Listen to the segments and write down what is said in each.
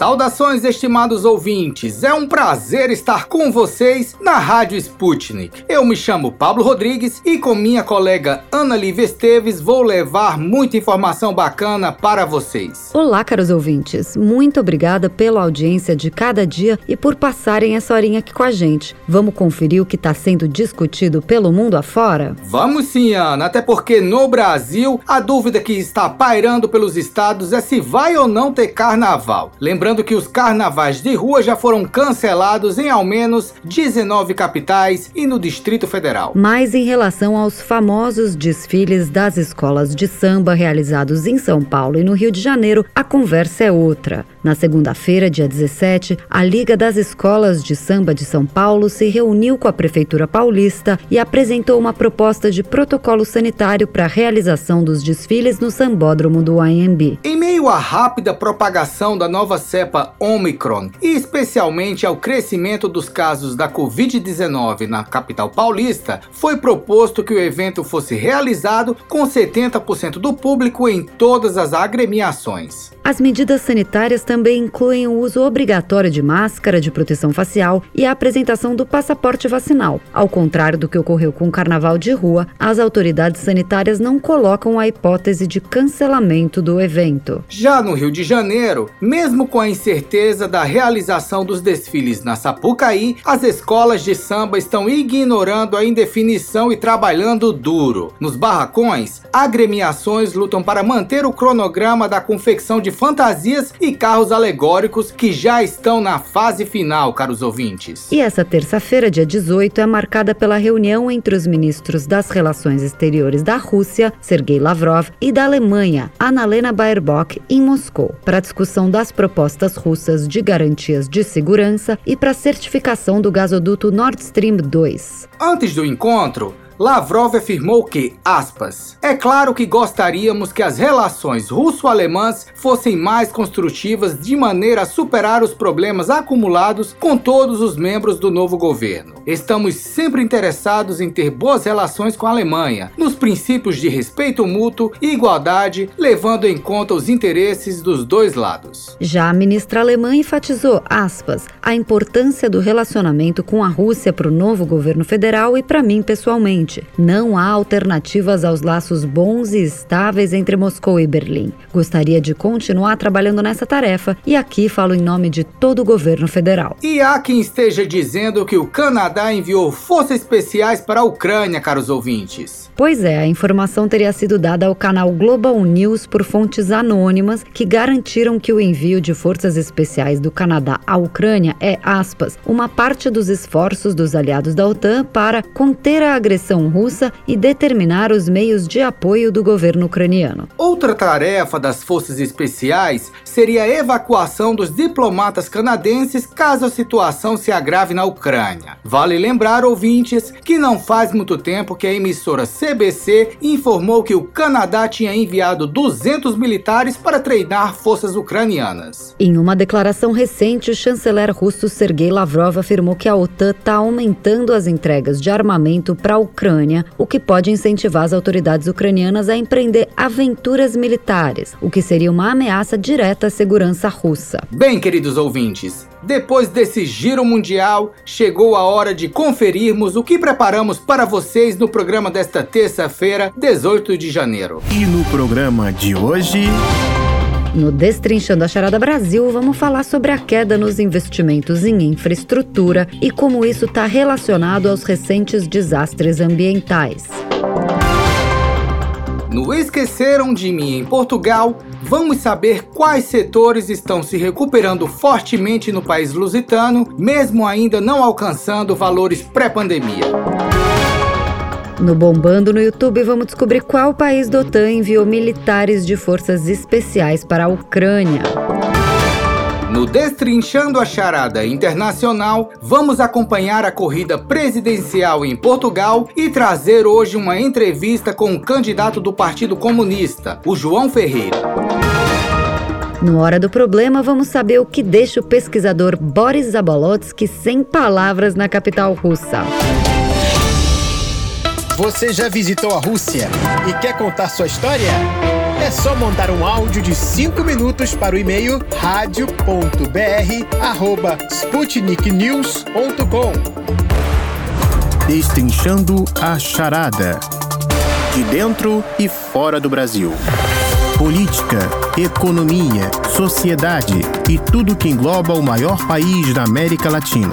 Saudações, estimados ouvintes! É um prazer estar com vocês na Rádio Sputnik. Eu me chamo Pablo Rodrigues e com minha colega Ana Lívia Esteves vou levar muita informação bacana para vocês. Olá, caros ouvintes. Muito obrigada pela audiência de cada dia e por passarem essa horinha aqui com a gente. Vamos conferir o que está sendo discutido pelo mundo afora? Vamos sim, Ana, até porque no Brasil a dúvida que está pairando pelos estados é se vai ou não ter carnaval. Lembrando Lembrando que os carnavais de rua já foram cancelados em ao menos 19 capitais e no Distrito Federal. Mas em relação aos famosos desfiles das escolas de samba realizados em São Paulo e no Rio de Janeiro, a conversa é outra. Na segunda-feira, dia 17, a Liga das Escolas de Samba de São Paulo se reuniu com a Prefeitura Paulista e apresentou uma proposta de protocolo sanitário para a realização dos desfiles no sambódromo do AMB. Em meio à rápida propagação da nova cepa Omicron e especialmente ao crescimento dos casos da Covid-19 na capital paulista, foi proposto que o evento fosse realizado com 70% do público em todas as agremiações. As medidas sanitárias também incluem o uso obrigatório de máscara de proteção facial e a apresentação do passaporte vacinal. Ao contrário do que ocorreu com o carnaval de rua, as autoridades sanitárias não colocam a hipótese de cancelamento do evento. Já no Rio de Janeiro, mesmo com a incerteza da realização dos desfiles na Sapucaí, as escolas de samba estão ignorando a indefinição e trabalhando duro. Nos barracões, agremiações lutam para manter o cronograma da confecção de fantasias e carros alegóricos que já estão na fase final, caros ouvintes. E essa terça-feira, dia 18, é marcada pela reunião entre os ministros das Relações Exteriores da Rússia, Sergei Lavrov, e da Alemanha, Annalena Baerbock, em Moscou, para a discussão das propostas russas de garantias de segurança e para a certificação do gasoduto Nord Stream 2. Antes do encontro, Lavrov afirmou que, aspas, é claro que gostaríamos que as relações russo-alemãs fossem mais construtivas de maneira a superar os problemas acumulados com todos os membros do novo governo. Estamos sempre interessados em ter boas relações com a Alemanha, nos princípios de respeito mútuo e igualdade, levando em conta os interesses dos dois lados. Já a ministra alemã enfatizou, aspas, a importância do relacionamento com a Rússia para o novo governo federal e para mim pessoalmente não há alternativas aos laços bons e estáveis entre Moscou e Berlim. Gostaria de continuar trabalhando nessa tarefa e aqui falo em nome de todo o governo federal. E há quem esteja dizendo que o Canadá enviou forças especiais para a Ucrânia, caros ouvintes. Pois é, a informação teria sido dada ao canal Global News por fontes anônimas que garantiram que o envio de forças especiais do Canadá à Ucrânia é, aspas, uma parte dos esforços dos aliados da OTAN para conter a agressão Russa e determinar os meios de apoio do governo ucraniano. Outra tarefa das forças especiais seria a evacuação dos diplomatas canadenses caso a situação se agrave na Ucrânia. Vale lembrar, ouvintes, que não faz muito tempo que a emissora CBC informou que o Canadá tinha enviado 200 militares para treinar forças ucranianas. Em uma declaração recente, o chanceler russo Sergei Lavrov afirmou que a OTAN está aumentando as entregas de armamento para a Ucrânia Ucrânia, o que pode incentivar as autoridades ucranianas a empreender aventuras militares, o que seria uma ameaça direta à segurança russa. Bem, queridos ouvintes, depois desse giro mundial, chegou a hora de conferirmos o que preparamos para vocês no programa desta terça-feira, 18 de janeiro. E no programa de hoje. No Destrinchando a Charada Brasil, vamos falar sobre a queda nos investimentos em infraestrutura e como isso está relacionado aos recentes desastres ambientais. No Esqueceram de Mim em Portugal, vamos saber quais setores estão se recuperando fortemente no país lusitano, mesmo ainda não alcançando valores pré-pandemia. No Bombando no YouTube, vamos descobrir qual país do OTAN enviou militares de forças especiais para a Ucrânia. No Destrinchando a Charada Internacional, vamos acompanhar a corrida presidencial em Portugal e trazer hoje uma entrevista com o candidato do Partido Comunista, o João Ferreira. No Hora do Problema, vamos saber o que deixa o pesquisador Boris Zabolotsky sem palavras na capital russa. Você já visitou a Rússia e quer contar sua história? É só mandar um áudio de 5 minutos para o e-mail radio.br@sputniknews.com. Destrinchando a charada. De dentro e fora do Brasil. Política, economia, sociedade e tudo que engloba o maior país da América Latina.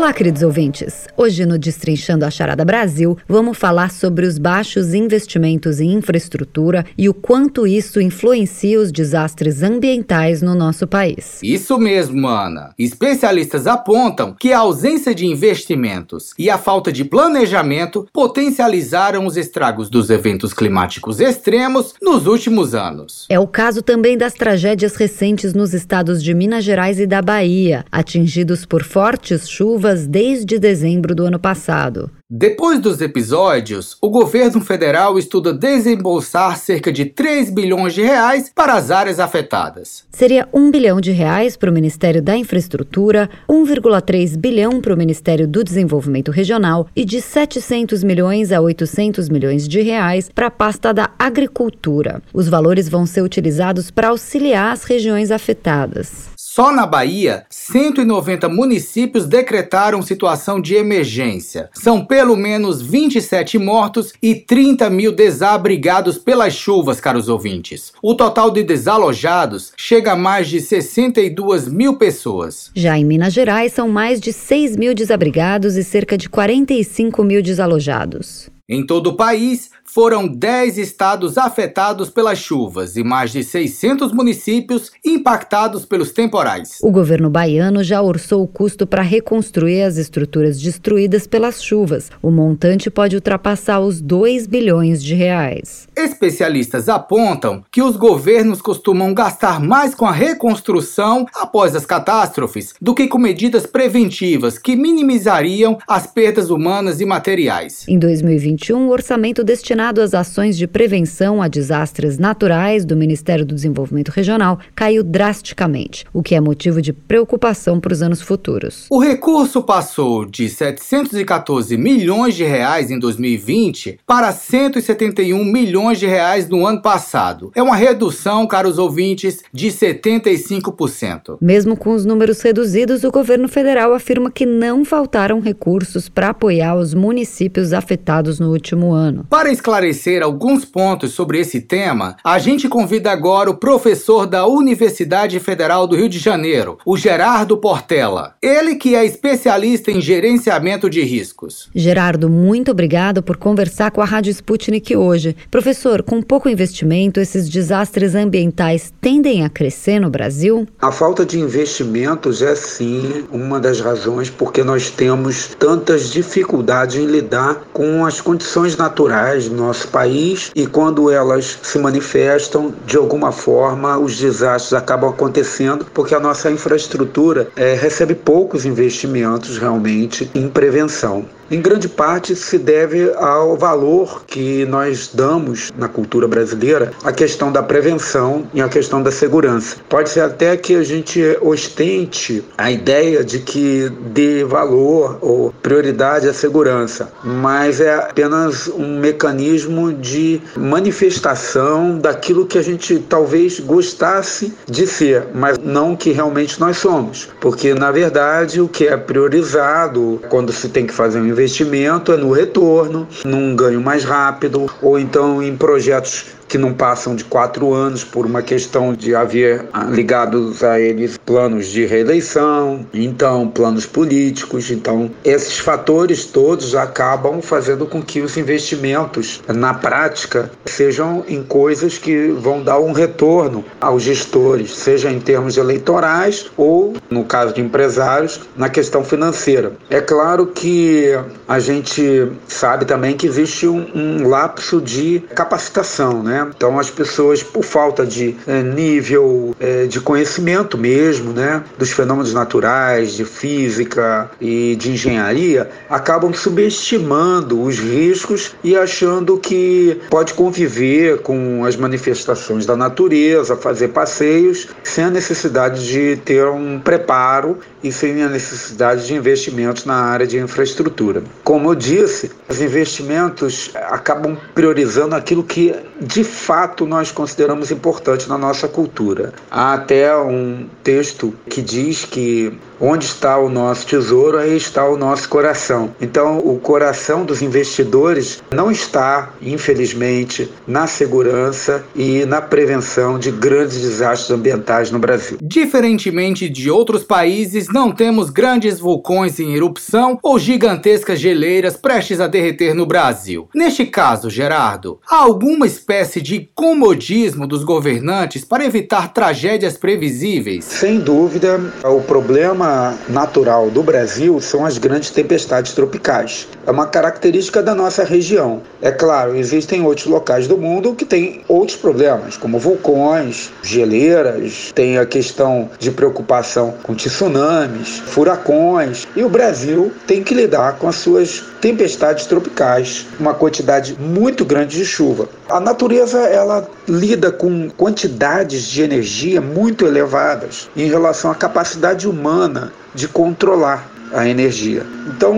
Olá, queridos ouvintes. Hoje no Destrinchando a Charada Brasil, vamos falar sobre os baixos investimentos em infraestrutura e o quanto isso influencia os desastres ambientais no nosso país. Isso mesmo, Ana. Especialistas apontam que a ausência de investimentos e a falta de planejamento potencializaram os estragos dos eventos climáticos extremos nos últimos anos. É o caso também das tragédias recentes nos estados de Minas Gerais e da Bahia, atingidos por fortes chuvas desde dezembro do ano passado. Depois dos episódios, o governo federal estuda desembolsar cerca de 3 bilhões de reais para as áreas afetadas. Seria 1 bilhão de reais para o Ministério da Infraestrutura, 1,3 bilhão para o Ministério do Desenvolvimento Regional e de 700 milhões a 800 milhões de reais para a pasta da Agricultura. Os valores vão ser utilizados para auxiliar as regiões afetadas. Só na Bahia, 190 municípios decretaram situação de emergência. São pelo menos 27 mortos e 30 mil desabrigados pelas chuvas, caros ouvintes. O total de desalojados chega a mais de 62 mil pessoas. Já em Minas Gerais, são mais de 6 mil desabrigados e cerca de 45 mil desalojados. Em todo o país, foram 10 estados afetados pelas chuvas e mais de 600 municípios impactados pelos temporais. O governo baiano já orçou o custo para reconstruir as estruturas destruídas pelas chuvas. O montante pode ultrapassar os 2 bilhões de reais. Especialistas apontam que os governos costumam gastar mais com a reconstrução após as catástrofes do que com medidas preventivas que minimizariam as perdas humanas e materiais. Em 2020, 2021, o orçamento destinado às ações de prevenção a desastres naturais do Ministério do Desenvolvimento Regional caiu drasticamente, o que é motivo de preocupação para os anos futuros. O recurso passou de 714 milhões de reais em 2020 para 171 milhões de reais no ano passado. É uma redução, caros ouvintes, de 75%. Mesmo com os números reduzidos, o governo federal afirma que não faltaram recursos para apoiar os municípios afetados no último ano. Para esclarecer alguns pontos sobre esse tema, a gente convida agora o professor da Universidade Federal do Rio de Janeiro, o Gerardo Portela. Ele que é especialista em gerenciamento de riscos. Gerardo, muito obrigado por conversar com a Rádio Sputnik hoje. Professor, com pouco investimento, esses desastres ambientais tendem a crescer no Brasil? A falta de investimentos é sim uma das razões porque nós temos tantas dificuldades em lidar com as condições naturais nosso país e quando elas se manifestam, de alguma forma, os desastres acabam acontecendo porque a nossa infraestrutura é, recebe poucos investimentos realmente em prevenção em grande parte se deve ao valor que nós damos na cultura brasileira à questão da prevenção e à questão da segurança. Pode ser até que a gente ostente a ideia de que dê valor ou prioridade à segurança, mas é apenas um mecanismo de manifestação daquilo que a gente talvez gostasse de ser, mas não que realmente nós somos. Porque, na verdade, o que é priorizado quando se tem que fazer um investimento é no retorno, num ganho mais rápido, ou então em projetos que não passam de quatro anos por uma questão de haver ah, ligados a eles planos de reeleição, então planos políticos. Então, esses fatores todos acabam fazendo com que os investimentos, na prática, sejam em coisas que vão dar um retorno aos gestores, seja em termos eleitorais ou, no caso de empresários, na questão financeira. É claro que a gente sabe também que existe um, um lapso de capacitação, né? Então as pessoas, por falta de é, nível é, de conhecimento mesmo, né, dos fenômenos naturais, de física e de engenharia, acabam subestimando os riscos e achando que pode conviver com as manifestações da natureza, fazer passeios, sem a necessidade de ter um preparo e sem a necessidade de investimentos na área de infraestrutura. Como eu disse, os investimentos acabam priorizando aquilo que de fato nós consideramos importante na nossa cultura. Há até um texto que diz que onde está o nosso tesouro, aí está o nosso coração. Então, o coração dos investidores não está, infelizmente, na segurança e na prevenção de grandes desastres ambientais no Brasil. Diferentemente de outros países, não temos grandes vulcões em erupção ou gigantescas geleiras prestes a derreter no Brasil. Neste caso, Gerardo, há alguma espécie de comodismo dos governantes para evitar tragédias previsíveis? Sem dúvida, o problema natural do Brasil são as grandes tempestades tropicais. É uma característica da nossa região. É claro, existem outros locais do mundo que têm outros problemas, como vulcões, geleiras, tem a questão de preocupação com tsunamis, furacões, e o Brasil tem que lidar com as suas tempestades tropicais, uma quantidade muito grande de chuva. A natureza ela lida com quantidades de energia muito elevadas em relação à capacidade humana de controlar a energia. Então,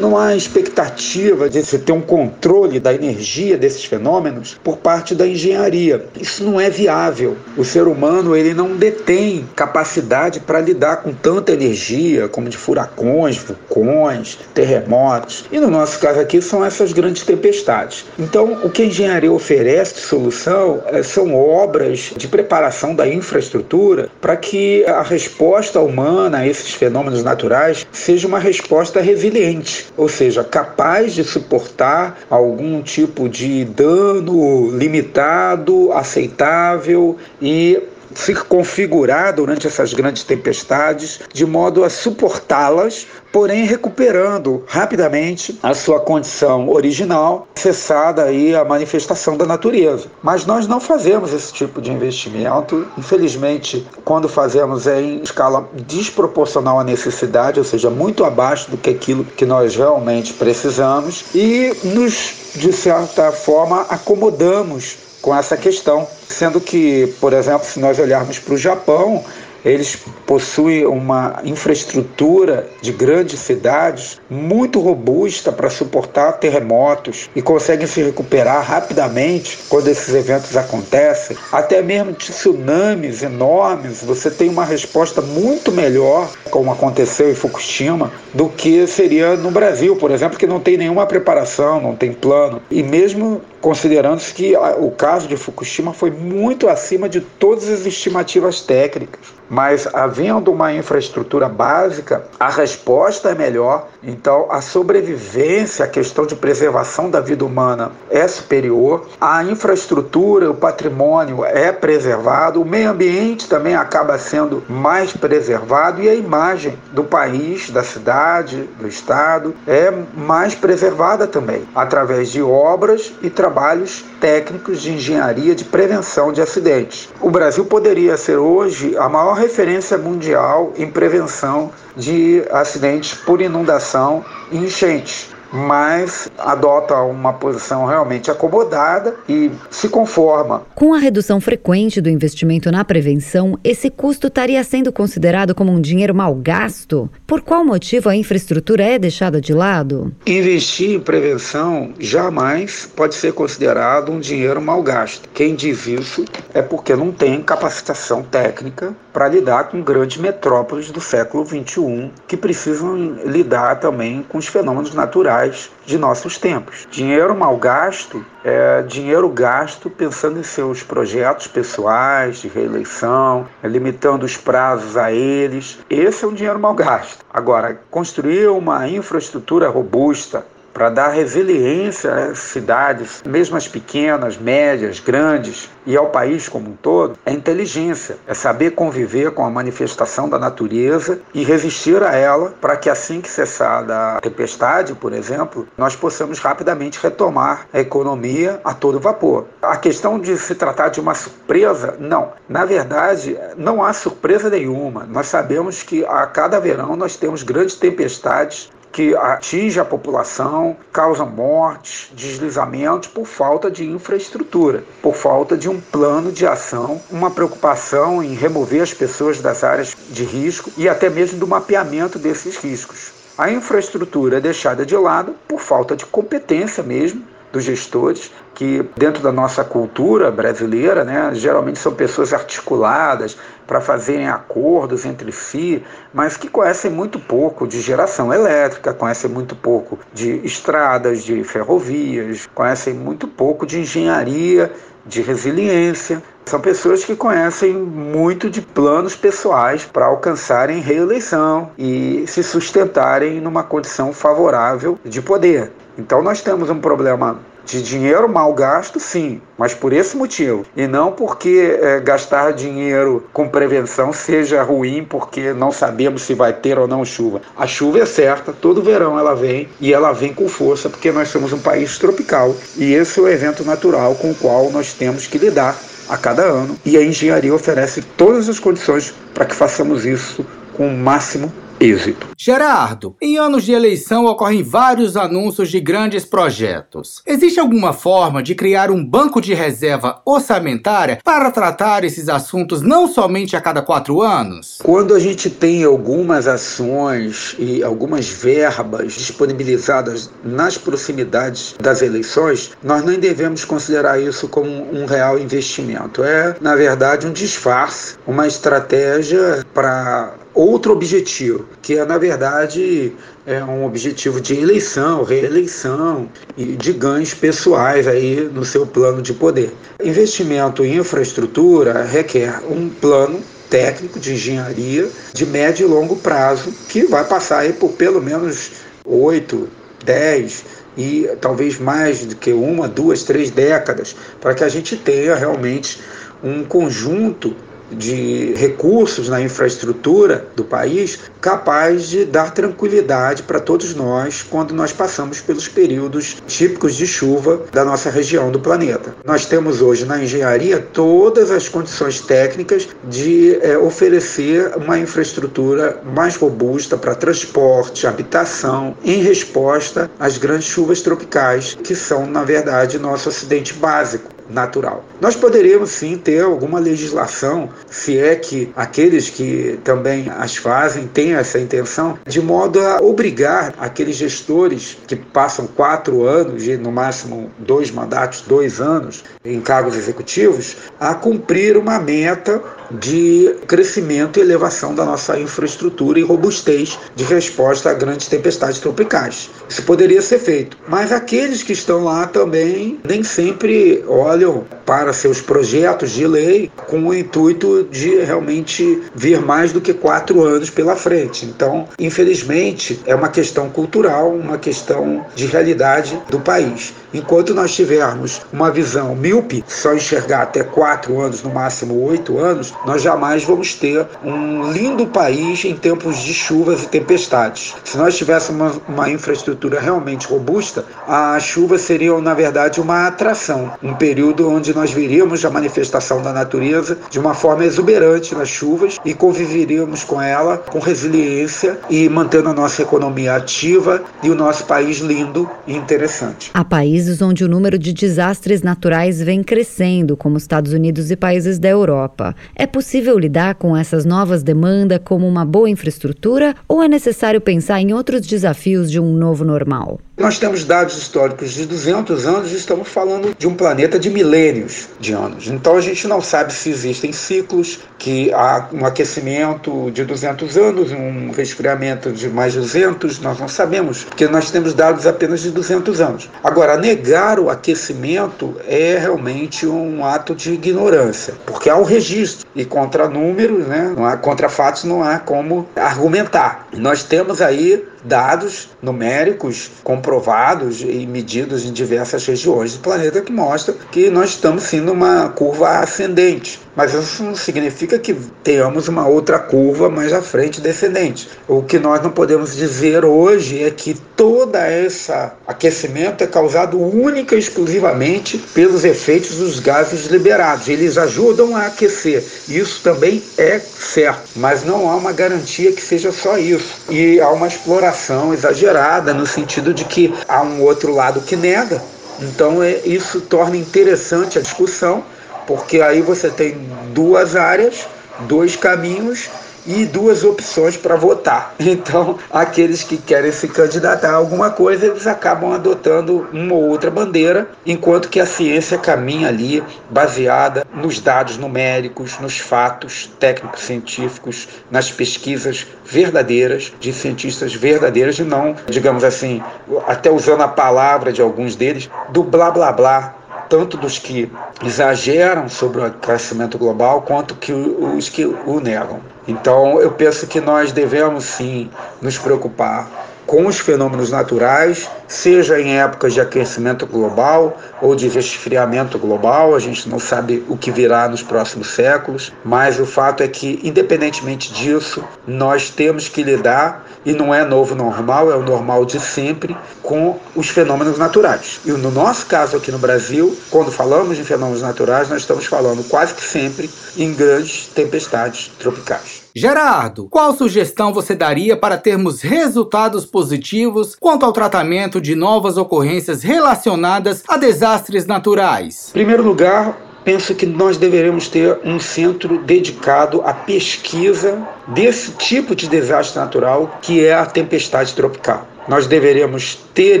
não há expectativa de se ter um controle da energia desses fenômenos por parte da engenharia. Isso não é viável. O ser humano ele não detém capacidade para lidar com tanta energia, como de furacões, vulcões, terremotos. E no nosso caso aqui são essas grandes tempestades. Então, o que a engenharia oferece de solução é, são obras de preparação da infraestrutura para que a resposta humana a esses fenômenos naturais seja uma resposta resiliente, ou seja, capaz de suportar algum tipo de dano limitado, aceitável e se configurar durante essas grandes tempestades de modo a suportá-las, porém recuperando rapidamente a sua condição original, cessada aí a manifestação da natureza. Mas nós não fazemos esse tipo de investimento. Infelizmente, quando fazemos é em escala desproporcional à necessidade, ou seja, muito abaixo do que aquilo que nós realmente precisamos e nos de certa forma acomodamos com essa questão. Sendo que, por exemplo, se nós olharmos para o Japão, eles possuem uma infraestrutura de grandes cidades muito robusta para suportar terremotos e conseguem se recuperar rapidamente quando esses eventos acontecem. Até mesmo tsunamis enormes, você tem uma resposta muito melhor, como aconteceu em Fukushima, do que seria no Brasil, por exemplo, que não tem nenhuma preparação, não tem plano. E mesmo considerando-se que o caso de Fukushima foi muito acima de todas as estimativas técnicas. Mas havendo uma infraestrutura básica, a resposta é melhor. Então, a sobrevivência, a questão de preservação da vida humana é superior. A infraestrutura, o patrimônio é preservado. O meio ambiente também acaba sendo mais preservado e a imagem do país, da cidade, do estado é mais preservada também, através de obras e trabalhos técnicos de engenharia de prevenção de acidentes. O Brasil poderia ser hoje a maior referência mundial em prevenção de acidentes por inundação e enchentes mas adota uma posição realmente acomodada e se conforma. Com a redução frequente do investimento na prevenção, esse custo estaria sendo considerado como um dinheiro mal gasto? Por qual motivo a infraestrutura é deixada de lado? Investir em prevenção jamais pode ser considerado um dinheiro mal gasto. Quem diz isso é porque não tem capacitação técnica para lidar com grandes metrópoles do século XXI que precisam lidar também com os fenômenos naturais de nossos tempos. Dinheiro mal gasto é dinheiro gasto pensando em seus projetos pessoais de reeleição, limitando os prazos a eles. Esse é um dinheiro mal gasto. Agora, construir uma infraestrutura robusta para dar resiliência às cidades, mesmo as pequenas, médias, grandes, e ao país como um todo, é inteligência, é saber conviver com a manifestação da natureza e resistir a ela para que assim que cessar da tempestade, por exemplo, nós possamos rapidamente retomar a economia a todo vapor. A questão de se tratar de uma surpresa, não. Na verdade, não há surpresa nenhuma. Nós sabemos que a cada verão nós temos grandes tempestades que atinge a população, causam mortes, deslizamentos por falta de infraestrutura, por falta de um plano de ação, uma preocupação em remover as pessoas das áreas de risco e até mesmo do mapeamento desses riscos. A infraestrutura é deixada de lado por falta de competência mesmo dos gestores, que dentro da nossa cultura brasileira, né, geralmente são pessoas articuladas para fazerem acordos entre si, mas que conhecem muito pouco de geração elétrica, conhecem muito pouco de estradas, de ferrovias, conhecem muito pouco de engenharia, de resiliência. São pessoas que conhecem muito de planos pessoais para alcançarem reeleição e se sustentarem numa condição favorável de poder. Então nós temos um problema de dinheiro mal gasto, sim, mas por esse motivo. E não porque é, gastar dinheiro com prevenção seja ruim, porque não sabemos se vai ter ou não chuva. A chuva é certa, todo verão ela vem e ela vem com força, porque nós somos um país tropical e esse é o evento natural com o qual nós temos que lidar a cada ano. E a engenharia oferece todas as condições para que façamos isso com o máximo êxito. Gerardo, em anos de eleição ocorrem vários anúncios de grandes projetos. Existe alguma forma de criar um banco de reserva orçamentária para tratar esses assuntos não somente a cada quatro anos? Quando a gente tem algumas ações e algumas verbas disponibilizadas nas proximidades das eleições, nós nem devemos considerar isso como um real investimento. É, na verdade, um disfarce, uma estratégia para outro objetivo, que é, na verdade, é um objetivo de eleição, reeleição e de ganhos pessoais aí no seu plano de poder. Investimento em infraestrutura requer um plano técnico de engenharia de médio e longo prazo, que vai passar aí por pelo menos oito, dez e talvez mais do que uma, duas, três décadas, para que a gente tenha realmente um conjunto de recursos na infraestrutura do país capaz de dar tranquilidade para todos nós quando nós passamos pelos períodos típicos de chuva da nossa região do planeta. Nós temos hoje na engenharia todas as condições técnicas de é, oferecer uma infraestrutura mais robusta para transporte, habitação, em resposta às grandes chuvas tropicais, que são, na verdade, nosso acidente básico natural. Nós poderíamos sim ter alguma legislação, se é que aqueles que também as fazem têm essa intenção, de modo a obrigar aqueles gestores que passam quatro anos e no máximo dois mandatos, dois anos em cargos executivos, a cumprir uma meta de crescimento e elevação da nossa infraestrutura e robustez de resposta a grandes tempestades tropicais. Isso poderia ser feito, mas aqueles que estão lá também nem sempre olham para seus projetos de lei com o intuito de realmente vir mais do que quatro anos pela frente. Então, infelizmente, é uma questão cultural, uma questão de realidade do país. Enquanto nós tivermos uma visão míope, só enxergar até quatro anos, no máximo oito anos, nós jamais vamos ter um lindo país em tempos de chuvas e tempestades. Se nós tivéssemos uma, uma infraestrutura realmente robusta, as chuvas seriam, na verdade, uma atração, um período onde nós veríamos a manifestação da natureza de uma forma exuberante nas chuvas e conviveríamos com ela com resiliência e mantendo a nossa economia ativa e o nosso país lindo e interessante. Há países onde o número de desastres naturais vem crescendo, como Estados Unidos e países da Europa. É possível lidar com essas novas demandas como uma boa infraestrutura ou é necessário pensar em outros desafios de um novo normal? Nós temos dados históricos de 200 anos e estamos falando de um planeta de milênios de anos. Então a gente não sabe se existem ciclos, que há um aquecimento de 200 anos, um resfriamento de mais de 200, nós não sabemos, porque nós temos dados apenas de 200 anos. Agora, negar o aquecimento é realmente um ato de ignorância, porque há um registro e contra números, né, há, contra fatos não há como argumentar. Nós temos aí dados numéricos comprovados e medidos em diversas regiões do planeta que mostram que nós estamos sim numa curva ascendente. Mas isso não significa que tenhamos uma outra curva mais à frente descendente. O que nós não podemos dizer hoje é que todo esse aquecimento é causado única e exclusivamente pelos efeitos dos gases liberados. Eles ajudam a aquecer. Isso também é certo, mas não há uma garantia que seja só isso. E há uma exploração exagerada no sentido de que há um outro lado que nega. Então é, isso torna interessante a discussão, porque aí você tem duas áreas, dois caminhos e duas opções para votar. Então, aqueles que querem se candidatar a alguma coisa, eles acabam adotando uma ou outra bandeira, enquanto que a ciência caminha ali baseada nos dados numéricos, nos fatos técnicos científicos, nas pesquisas verdadeiras de cientistas verdadeiros e não, digamos assim, até usando a palavra de alguns deles, do blá blá blá tanto dos que exageram sobre o aquecimento global quanto que os que o negam. Então, eu penso que nós devemos sim nos preocupar com os fenômenos naturais, seja em épocas de aquecimento global ou de resfriamento global, a gente não sabe o que virá nos próximos séculos, mas o fato é que, independentemente disso, nós temos que lidar, e não é novo normal, é o normal de sempre, com os fenômenos naturais. E no nosso caso aqui no Brasil, quando falamos de fenômenos naturais, nós estamos falando quase que sempre em grandes tempestades tropicais. Gerardo, qual sugestão você daria para termos resultados positivos quanto ao tratamento de novas ocorrências relacionadas a desastres naturais? Em primeiro lugar, penso que nós deveremos ter um centro dedicado à pesquisa desse tipo de desastre natural que é a tempestade tropical. Nós deveremos ter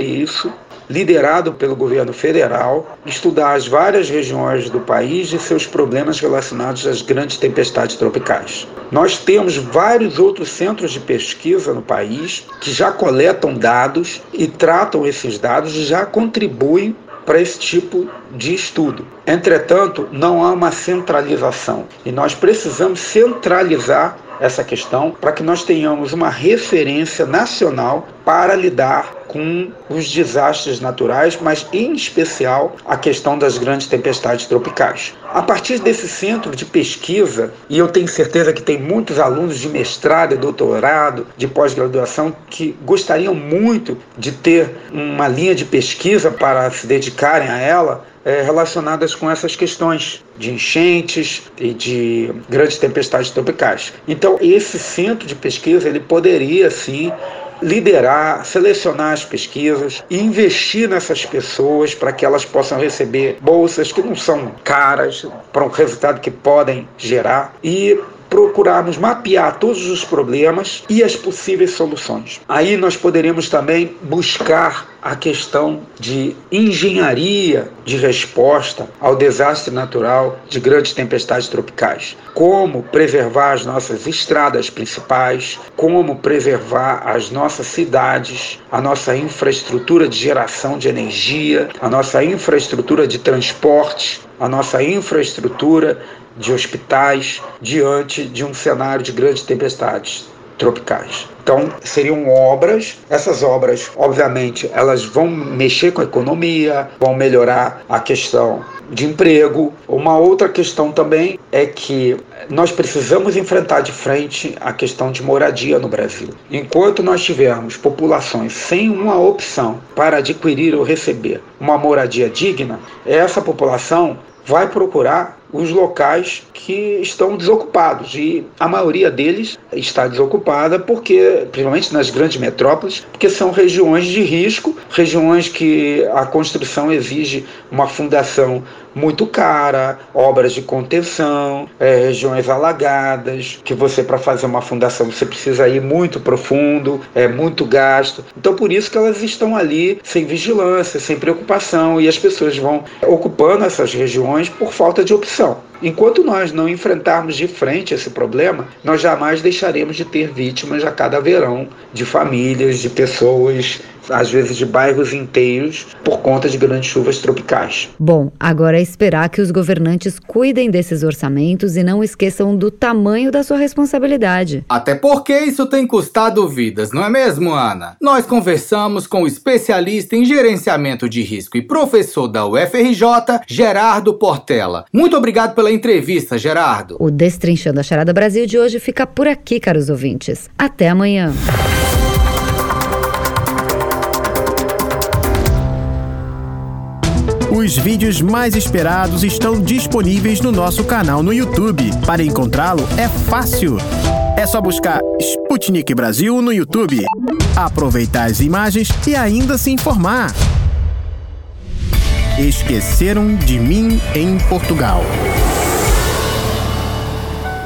isso liderado pelo governo federal, estudar as várias regiões do país e seus problemas relacionados às grandes tempestades tropicais. Nós temos vários outros centros de pesquisa no país que já coletam dados e tratam esses dados e já contribuem para esse tipo de estudo. Entretanto, não há uma centralização e nós precisamos centralizar essa questão para que nós tenhamos uma referência nacional para lidar com os desastres naturais, mas em especial a questão das grandes tempestades tropicais. A partir desse centro de pesquisa, e eu tenho certeza que tem muitos alunos de mestrado e doutorado, de pós-graduação, que gostariam muito de ter uma linha de pesquisa para se dedicarem a ela, é, relacionadas com essas questões de enchentes e de grandes tempestades tropicais. Então, esse centro de pesquisa ele poderia sim liderar, selecionar as pesquisas investir nessas pessoas para que elas possam receber bolsas que não são caras para o resultado que podem gerar e procurarmos mapear todos os problemas e as possíveis soluções. Aí nós poderíamos também buscar a questão de engenharia de resposta ao desastre natural de grandes tempestades tropicais. Como preservar as nossas estradas principais, como preservar as nossas cidades, a nossa infraestrutura de geração de energia, a nossa infraestrutura de transporte, a nossa infraestrutura de hospitais diante de um cenário de grandes tempestades tropicais. Então, seriam obras, essas obras, obviamente, elas vão mexer com a economia, vão melhorar a questão de emprego. Uma outra questão também é que nós precisamos enfrentar de frente a questão de moradia no Brasil. Enquanto nós tivermos populações sem uma opção para adquirir ou receber uma moradia digna, essa população vai procurar os locais que estão desocupados e a maioria deles está desocupada porque, principalmente nas grandes metrópoles, porque são regiões de risco, regiões que a construção exige uma fundação muito cara, obras de contenção, é, regiões alagadas, que você para fazer uma fundação você precisa ir muito profundo, é muito gasto. Então por isso que elas estão ali sem vigilância, sem preocupação e as pessoas vão ocupando essas regiões por falta de opção. Enquanto nós não enfrentarmos de frente esse problema, nós jamais deixaremos de ter vítimas a cada verão de famílias, de pessoas às vezes de bairros inteiros, por conta de grandes chuvas tropicais. Bom, agora é esperar que os governantes cuidem desses orçamentos e não esqueçam do tamanho da sua responsabilidade. Até porque isso tem custado vidas, não é mesmo, Ana? Nós conversamos com o especialista em gerenciamento de risco e professor da UFRJ, Gerardo Portela. Muito obrigado pela entrevista, Gerardo. O Destrinchando a Charada Brasil de hoje fica por aqui, caros ouvintes. Até amanhã. Os vídeos mais esperados estão disponíveis no nosso canal no YouTube. Para encontrá-lo é fácil. É só buscar Sputnik Brasil no YouTube, aproveitar as imagens e ainda se informar. Esqueceram de mim em Portugal.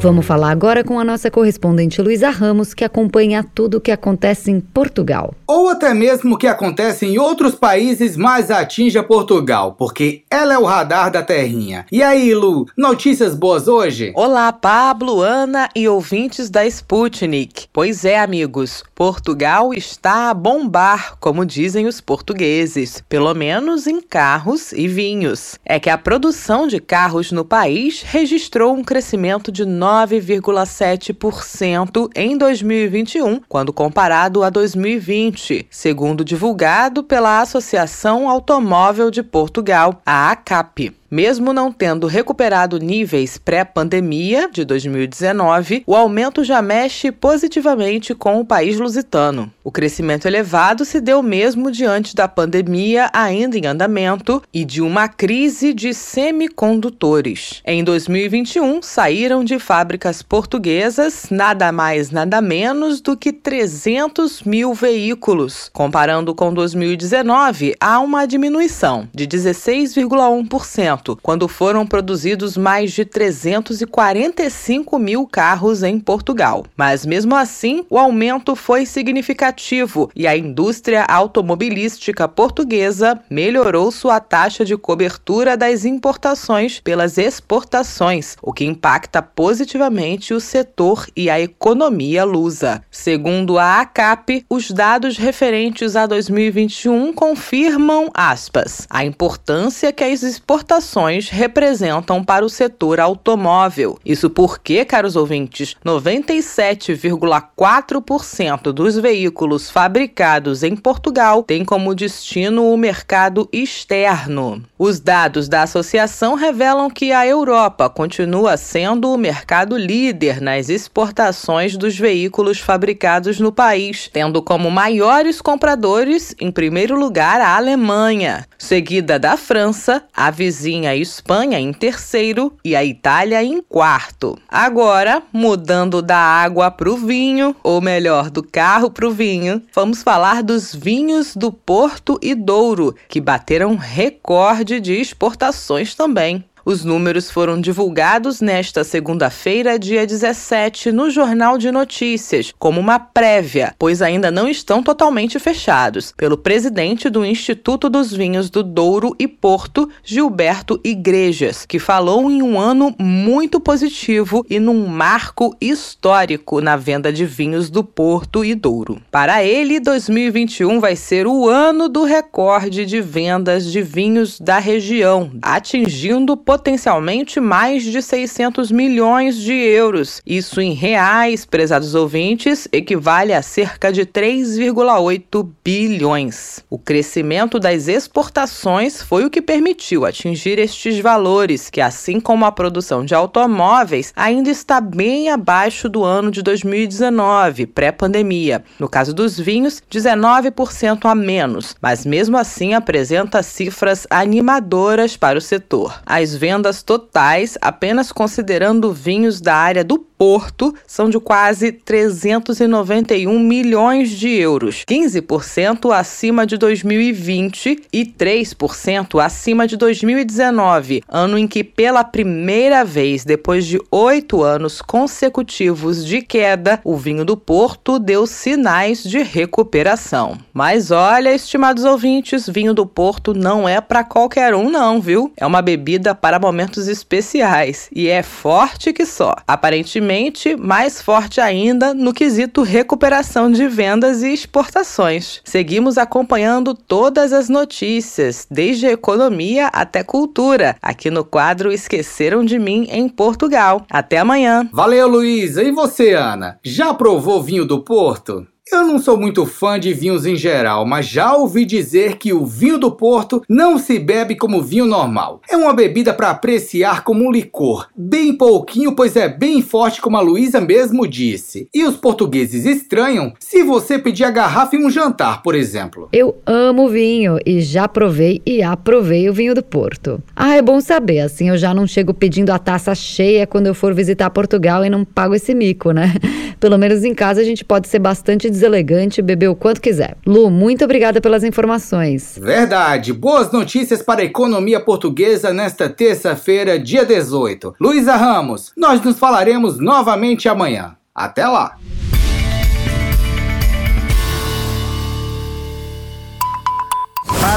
Vamos falar agora com a nossa correspondente Luísa Ramos, que acompanha tudo o que acontece em Portugal. Ou até mesmo o que acontece em outros países, mas atinge Portugal, porque ela é o radar da terrinha. E aí, Lu, notícias boas hoje? Olá, Pablo, Ana e ouvintes da Sputnik. Pois é, amigos, Portugal está a bombar, como dizem os portugueses, pelo menos em carros e vinhos. É que a produção de carros no país registrou um crescimento de 9,7% em 2021, quando comparado a 2020, segundo divulgado pela Associação Automóvel de Portugal, a ACAP. Mesmo não tendo recuperado níveis pré-pandemia de 2019, o aumento já mexe positivamente com o país lusitano. O crescimento elevado se deu mesmo diante da pandemia ainda em andamento e de uma crise de semicondutores. Em 2021, saíram de fábricas portuguesas nada mais nada menos do que 300 mil veículos. Comparando com 2019, há uma diminuição de 16,1% quando foram produzidos mais de 345 mil carros em Portugal. Mas mesmo assim, o aumento foi significativo e a indústria automobilística portuguesa melhorou sua taxa de cobertura das importações pelas exportações, o que impacta positivamente o setor e a economia lusa. Segundo a ACAP, os dados referentes a 2021 confirmam, aspas, a importância que as exportações exportações representam para o setor automóvel. Isso porque, caros ouvintes, 97,4% dos veículos fabricados em Portugal têm como destino o mercado externo. Os dados da associação revelam que a Europa continua sendo o mercado líder nas exportações dos veículos fabricados no país, tendo como maiores compradores, em primeiro lugar, a Alemanha, seguida da França, a vizinha a Espanha em terceiro e a Itália em quarto. Agora, mudando da água para o vinho, ou melhor, do carro para o vinho, vamos falar dos vinhos do Porto e Douro, que bateram recorde de exportações também. Os números foram divulgados nesta segunda-feira, dia 17, no Jornal de Notícias, como uma prévia, pois ainda não estão totalmente fechados, pelo presidente do Instituto dos Vinhos do Douro e Porto, Gilberto Igrejas, que falou em um ano muito positivo e num marco histórico na venda de vinhos do Porto e Douro. Para ele, 2021 vai ser o ano do recorde de vendas de vinhos da região, atingindo potencialmente mais de 600 milhões de euros. Isso em reais, prezados ouvintes, equivale a cerca de 3,8 bilhões. O crescimento das exportações foi o que permitiu atingir estes valores, que, assim como a produção de automóveis, ainda está bem abaixo do ano de 2019, pré-pandemia. No caso dos vinhos, 19% a menos, mas mesmo assim apresenta cifras animadoras para o setor. As vendas totais, apenas considerando vinhos da área do Porto são de quase 391 milhões de euros, 15% acima de 2020 e 3% acima de 2019, ano em que, pela primeira vez depois de oito anos consecutivos de queda, o vinho do Porto deu sinais de recuperação. Mas olha, estimados ouvintes, vinho do Porto não é para qualquer um, não, viu? É uma bebida para momentos especiais e é forte que só. Aparentemente, mais forte ainda no quesito recuperação de vendas e exportações. Seguimos acompanhando todas as notícias, desde economia até cultura, aqui no quadro Esqueceram de Mim em Portugal. Até amanhã. Valeu, Luísa. E você, Ana? Já provou vinho do Porto? Eu não sou muito fã de vinhos em geral, mas já ouvi dizer que o vinho do Porto não se bebe como vinho normal. É uma bebida para apreciar como um licor, bem pouquinho, pois é bem forte, como a Luísa mesmo disse. E os portugueses estranham se você pedir a garrafa em um jantar, por exemplo. Eu amo vinho e já provei e aprovei o vinho do Porto. Ah, é bom saber, assim eu já não chego pedindo a taça cheia quando eu for visitar Portugal e não pago esse mico, né? Pelo menos em casa a gente pode ser bastante deselegante e beber o quanto quiser. Lu, muito obrigada pelas informações. Verdade. Boas notícias para a economia portuguesa nesta terça-feira, dia 18. Luísa Ramos, nós nos falaremos novamente amanhã. Até lá!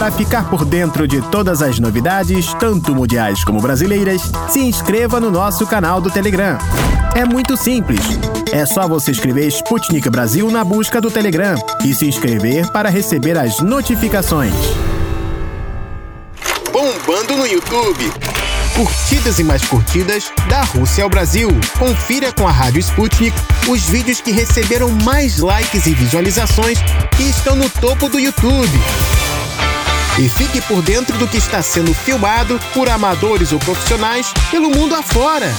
Para ficar por dentro de todas as novidades, tanto mundiais como brasileiras, se inscreva no nosso canal do Telegram. É muito simples. É só você escrever Sputnik Brasil na busca do Telegram e se inscrever para receber as notificações. Bombando no YouTube. Curtidas e mais curtidas da Rússia ao Brasil. Confira com a Rádio Sputnik os vídeos que receberam mais likes e visualizações e estão no topo do YouTube. E fique por dentro do que está sendo filmado por amadores ou profissionais pelo mundo afora.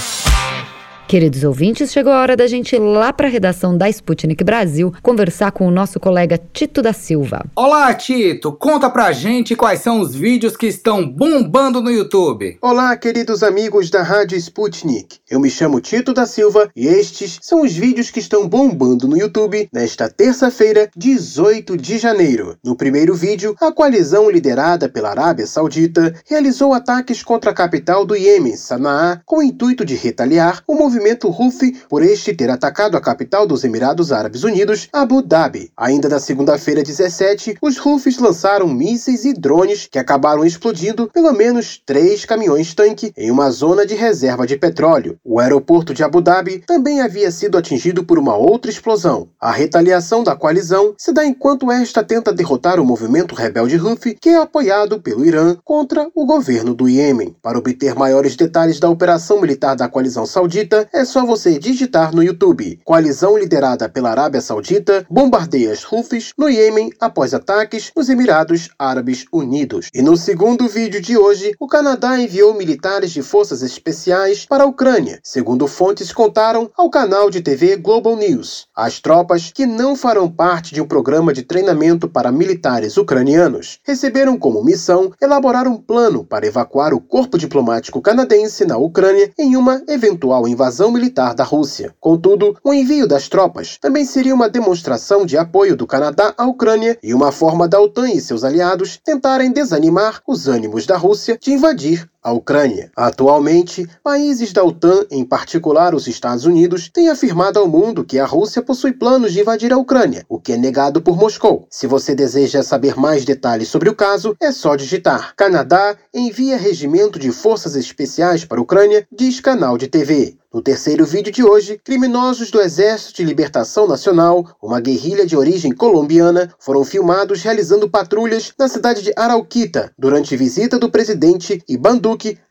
Queridos ouvintes, chegou a hora da gente ir lá para a redação da Sputnik Brasil conversar com o nosso colega Tito da Silva. Olá, Tito! Conta pra gente quais são os vídeos que estão bombando no YouTube. Olá, queridos amigos da Rádio Sputnik. Eu me chamo Tito da Silva e estes são os vídeos que estão bombando no YouTube nesta terça-feira, 18 de janeiro. No primeiro vídeo, a coalizão liderada pela Arábia Saudita realizou ataques contra a capital do Iêmen, Sanaa, com o intuito de retaliar o movimento movimento Houthi por este ter atacado a capital dos Emirados Árabes Unidos, Abu Dhabi. Ainda na segunda-feira 17, os Houthis lançaram mísseis e drones que acabaram explodindo pelo menos três caminhões-tanque em uma zona de reserva de petróleo. O aeroporto de Abu Dhabi também havia sido atingido por uma outra explosão. A retaliação da coalizão se dá enquanto esta tenta derrotar o movimento rebelde Houthi, que é apoiado pelo Irã contra o governo do Iêmen. Para obter maiores detalhes da operação militar da coalizão saudita, é só você digitar no YouTube. Coalizão liderada pela Arábia Saudita bombardeia as Houthis no Iêmen após ataques nos Emirados Árabes Unidos. E no segundo vídeo de hoje, o Canadá enviou militares de forças especiais para a Ucrânia, segundo fontes contaram ao canal de TV Global News. As tropas, que não farão parte de um programa de treinamento para militares ucranianos, receberam como missão elaborar um plano para evacuar o corpo diplomático canadense na Ucrânia em uma eventual invasão militar da Rússia. Contudo, o envio das tropas também seria uma demonstração de apoio do Canadá à Ucrânia e uma forma da OTAN e seus aliados tentarem desanimar os ânimos da Rússia de invadir a Ucrânia. Atualmente, países da OTAN, em particular os Estados Unidos, têm afirmado ao mundo que a Rússia possui planos de invadir a Ucrânia, o que é negado por Moscou. Se você deseja saber mais detalhes sobre o caso, é só digitar Canadá envia regimento de forças especiais para a Ucrânia, diz canal de TV. No terceiro vídeo de hoje, criminosos do Exército de Libertação Nacional, uma guerrilha de origem colombiana, foram filmados realizando patrulhas na cidade de Arauquita durante visita do presidente Iban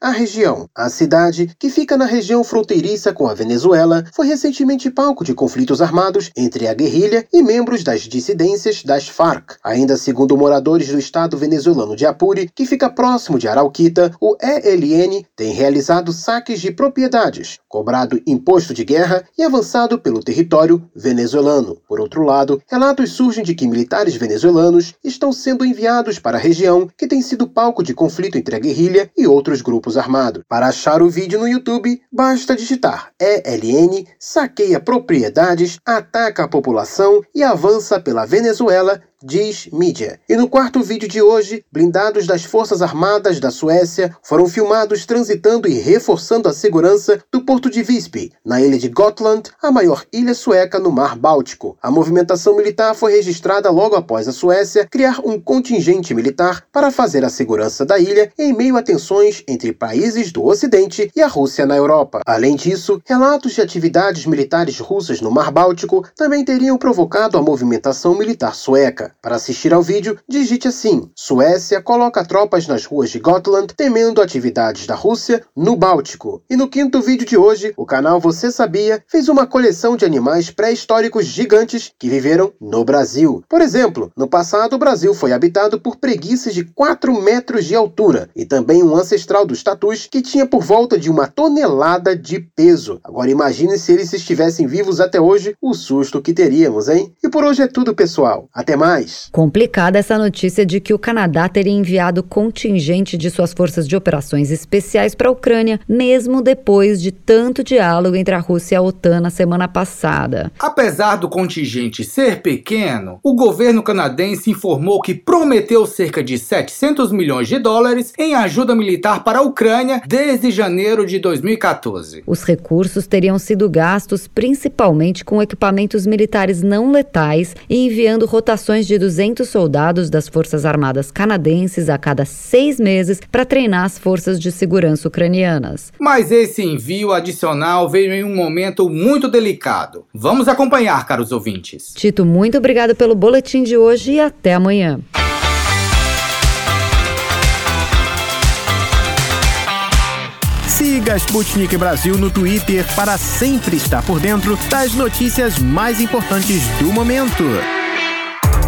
à região. A cidade, que fica na região fronteiriça com a Venezuela, foi recentemente palco de conflitos armados entre a guerrilha e membros das dissidências das Farc. Ainda segundo moradores do estado venezuelano de Apure, que fica próximo de Arauquita, o ELN tem realizado saques de propriedades, cobrado imposto de guerra e avançado pelo território venezuelano. Por outro lado, relatos surgem de que militares venezuelanos estão sendo enviados para a região que tem sido palco de conflito entre a guerrilha e outros grupos armados. Para achar o vídeo no YouTube, basta digitar ELN, saqueia propriedades, ataca a população e avança pela Venezuela diz mídia. E no quarto vídeo de hoje, blindados das Forças Armadas da Suécia foram filmados transitando e reforçando a segurança do porto de Visby, na ilha de Gotland, a maior ilha sueca no Mar Báltico. A movimentação militar foi registrada logo após a Suécia criar um contingente militar para fazer a segurança da ilha em meio a tensões entre países do Ocidente e a Rússia na Europa. Além disso, relatos de atividades militares russas no Mar Báltico também teriam provocado a movimentação militar sueca. Para assistir ao vídeo, digite assim: Suécia coloca tropas nas ruas de Gotland temendo atividades da Rússia no Báltico. E no quinto vídeo de hoje, o canal Você Sabia fez uma coleção de animais pré-históricos gigantes que viveram no Brasil. Por exemplo, no passado o Brasil foi habitado por preguiças de 4 metros de altura e também um ancestral dos tatus que tinha por volta de uma tonelada de peso. Agora imagine se eles estivessem vivos até hoje, o susto que teríamos, hein? E por hoje é tudo, pessoal. Até mais! Complicada essa notícia de que o Canadá teria enviado contingente de suas forças de operações especiais para a Ucrânia, mesmo depois de tanto diálogo entre a Rússia e a OTAN na semana passada. Apesar do contingente ser pequeno, o governo canadense informou que prometeu cerca de 700 milhões de dólares em ajuda militar para a Ucrânia desde janeiro de 2014. Os recursos teriam sido gastos principalmente com equipamentos militares não letais e enviando rotações de 200 soldados das Forças Armadas canadenses a cada seis meses para treinar as forças de segurança ucranianas. Mas esse envio adicional veio em um momento muito delicado. Vamos acompanhar, caros ouvintes. Tito, muito obrigado pelo boletim de hoje e até amanhã. Siga a Sputnik Brasil no Twitter para sempre estar por dentro das notícias mais importantes do momento.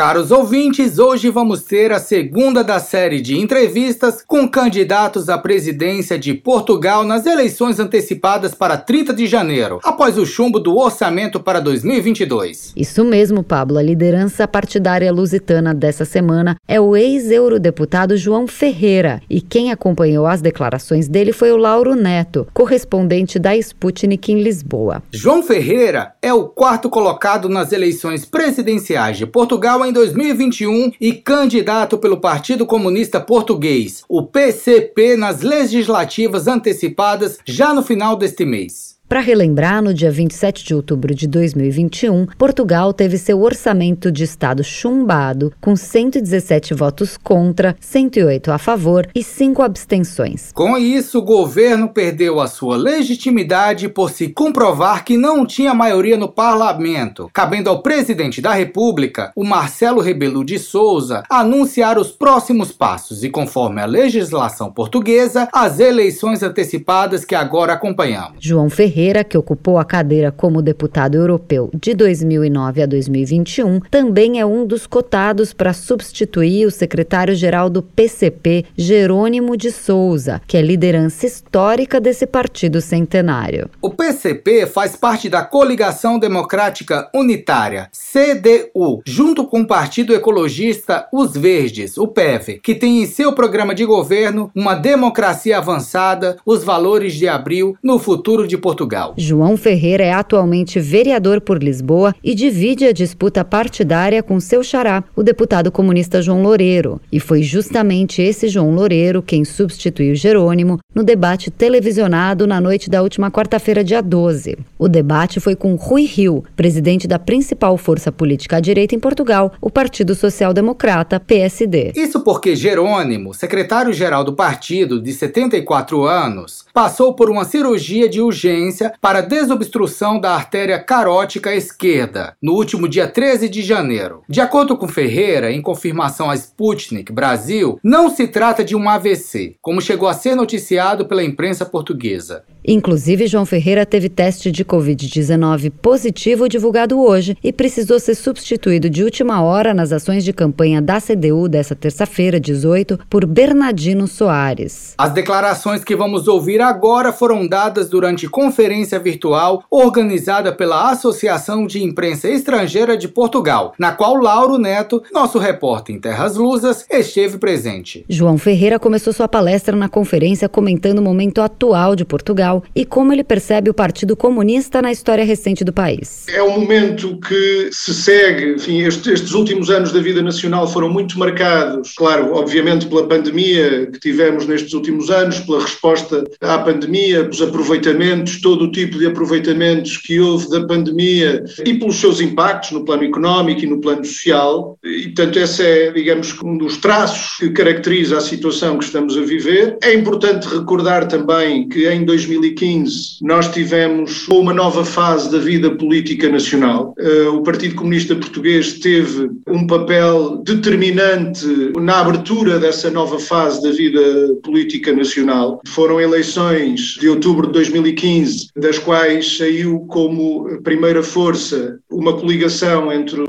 Caros ouvintes, hoje vamos ter a segunda da série de entrevistas com candidatos à presidência de Portugal nas eleições antecipadas para 30 de janeiro, após o chumbo do orçamento para 2022. Isso mesmo, Pablo. A liderança partidária lusitana dessa semana é o ex-eurodeputado João Ferreira. E quem acompanhou as declarações dele foi o Lauro Neto, correspondente da Sputnik em Lisboa. João Ferreira é o quarto colocado nas eleições presidenciais de Portugal em em 2021 e candidato pelo Partido Comunista Português, o PCP, nas legislativas antecipadas já no final deste mês. Para relembrar, no dia 27 de outubro de 2021, Portugal teve seu orçamento de Estado chumbado, com 117 votos contra, 108 a favor e 5 abstenções. Com isso, o governo perdeu a sua legitimidade por se comprovar que não tinha maioria no parlamento, cabendo ao presidente da República, o Marcelo Rebelo de Souza, anunciar os próximos passos e, conforme a legislação portuguesa, as eleições antecipadas que agora acompanhamos. João Ferreira Ferreira, que ocupou a cadeira como deputado europeu de 2009 a 2021, também é um dos cotados para substituir o secretário-geral do PCP, Jerônimo de Souza, que é liderança histórica desse partido centenário. O PCP faz parte da Coligação Democrática Unitária, CDU, junto com o Partido Ecologista Os Verdes, o PEV, que tem em seu programa de governo uma democracia avançada, os valores de abril no futuro de Portugal. Portugal. João Ferreira é atualmente vereador por Lisboa e divide a disputa partidária com seu xará, o deputado comunista João Loureiro. E foi justamente esse João Loureiro quem substituiu Jerônimo no debate televisionado na noite da última quarta-feira, dia 12. O debate foi com Rui Rio, presidente da principal força política à direita em Portugal, o Partido Social Democrata, PSD. Isso porque Jerônimo, secretário-geral do partido de 74 anos, passou por uma cirurgia de urgência para desobstrução da artéria carótica esquerda, no último dia 13 de janeiro. De acordo com Ferreira, em confirmação à Sputnik Brasil, não se trata de um AVC, como chegou a ser noticiado pela imprensa portuguesa. Inclusive, João Ferreira teve teste de Covid-19 positivo divulgado hoje e precisou ser substituído de última hora nas ações de campanha da CDU dessa terça-feira, 18, por Bernardino Soares. As declarações que vamos ouvir agora foram dadas durante conferência virtual organizada pela Associação de Imprensa Estrangeira de Portugal, na qual Lauro Neto, nosso repórter em Terras Lusas, esteve presente. João Ferreira começou sua palestra na conferência comentando o momento atual de Portugal e como ele percebe o Partido Comunista na história recente do país. É um momento que se segue, enfim, estes últimos anos da vida nacional foram muito marcados, claro, obviamente pela pandemia que tivemos nestes últimos anos, pela resposta à pandemia, pelos aproveitamentos, todo o tipo de aproveitamentos que houve da pandemia e pelos seus impactos no plano económico e no plano social. E, portanto, esse é, digamos, um dos traços que caracteriza a situação que estamos a viver. É importante recordar também que em 2000 2015 nós tivemos uma nova fase da vida política nacional. Eh, o Partido Comunista Português teve um papel determinante na abertura dessa nova fase da vida política nacional. Foram eleições de outubro de 2015, das quais saiu como primeira força uma coligação entre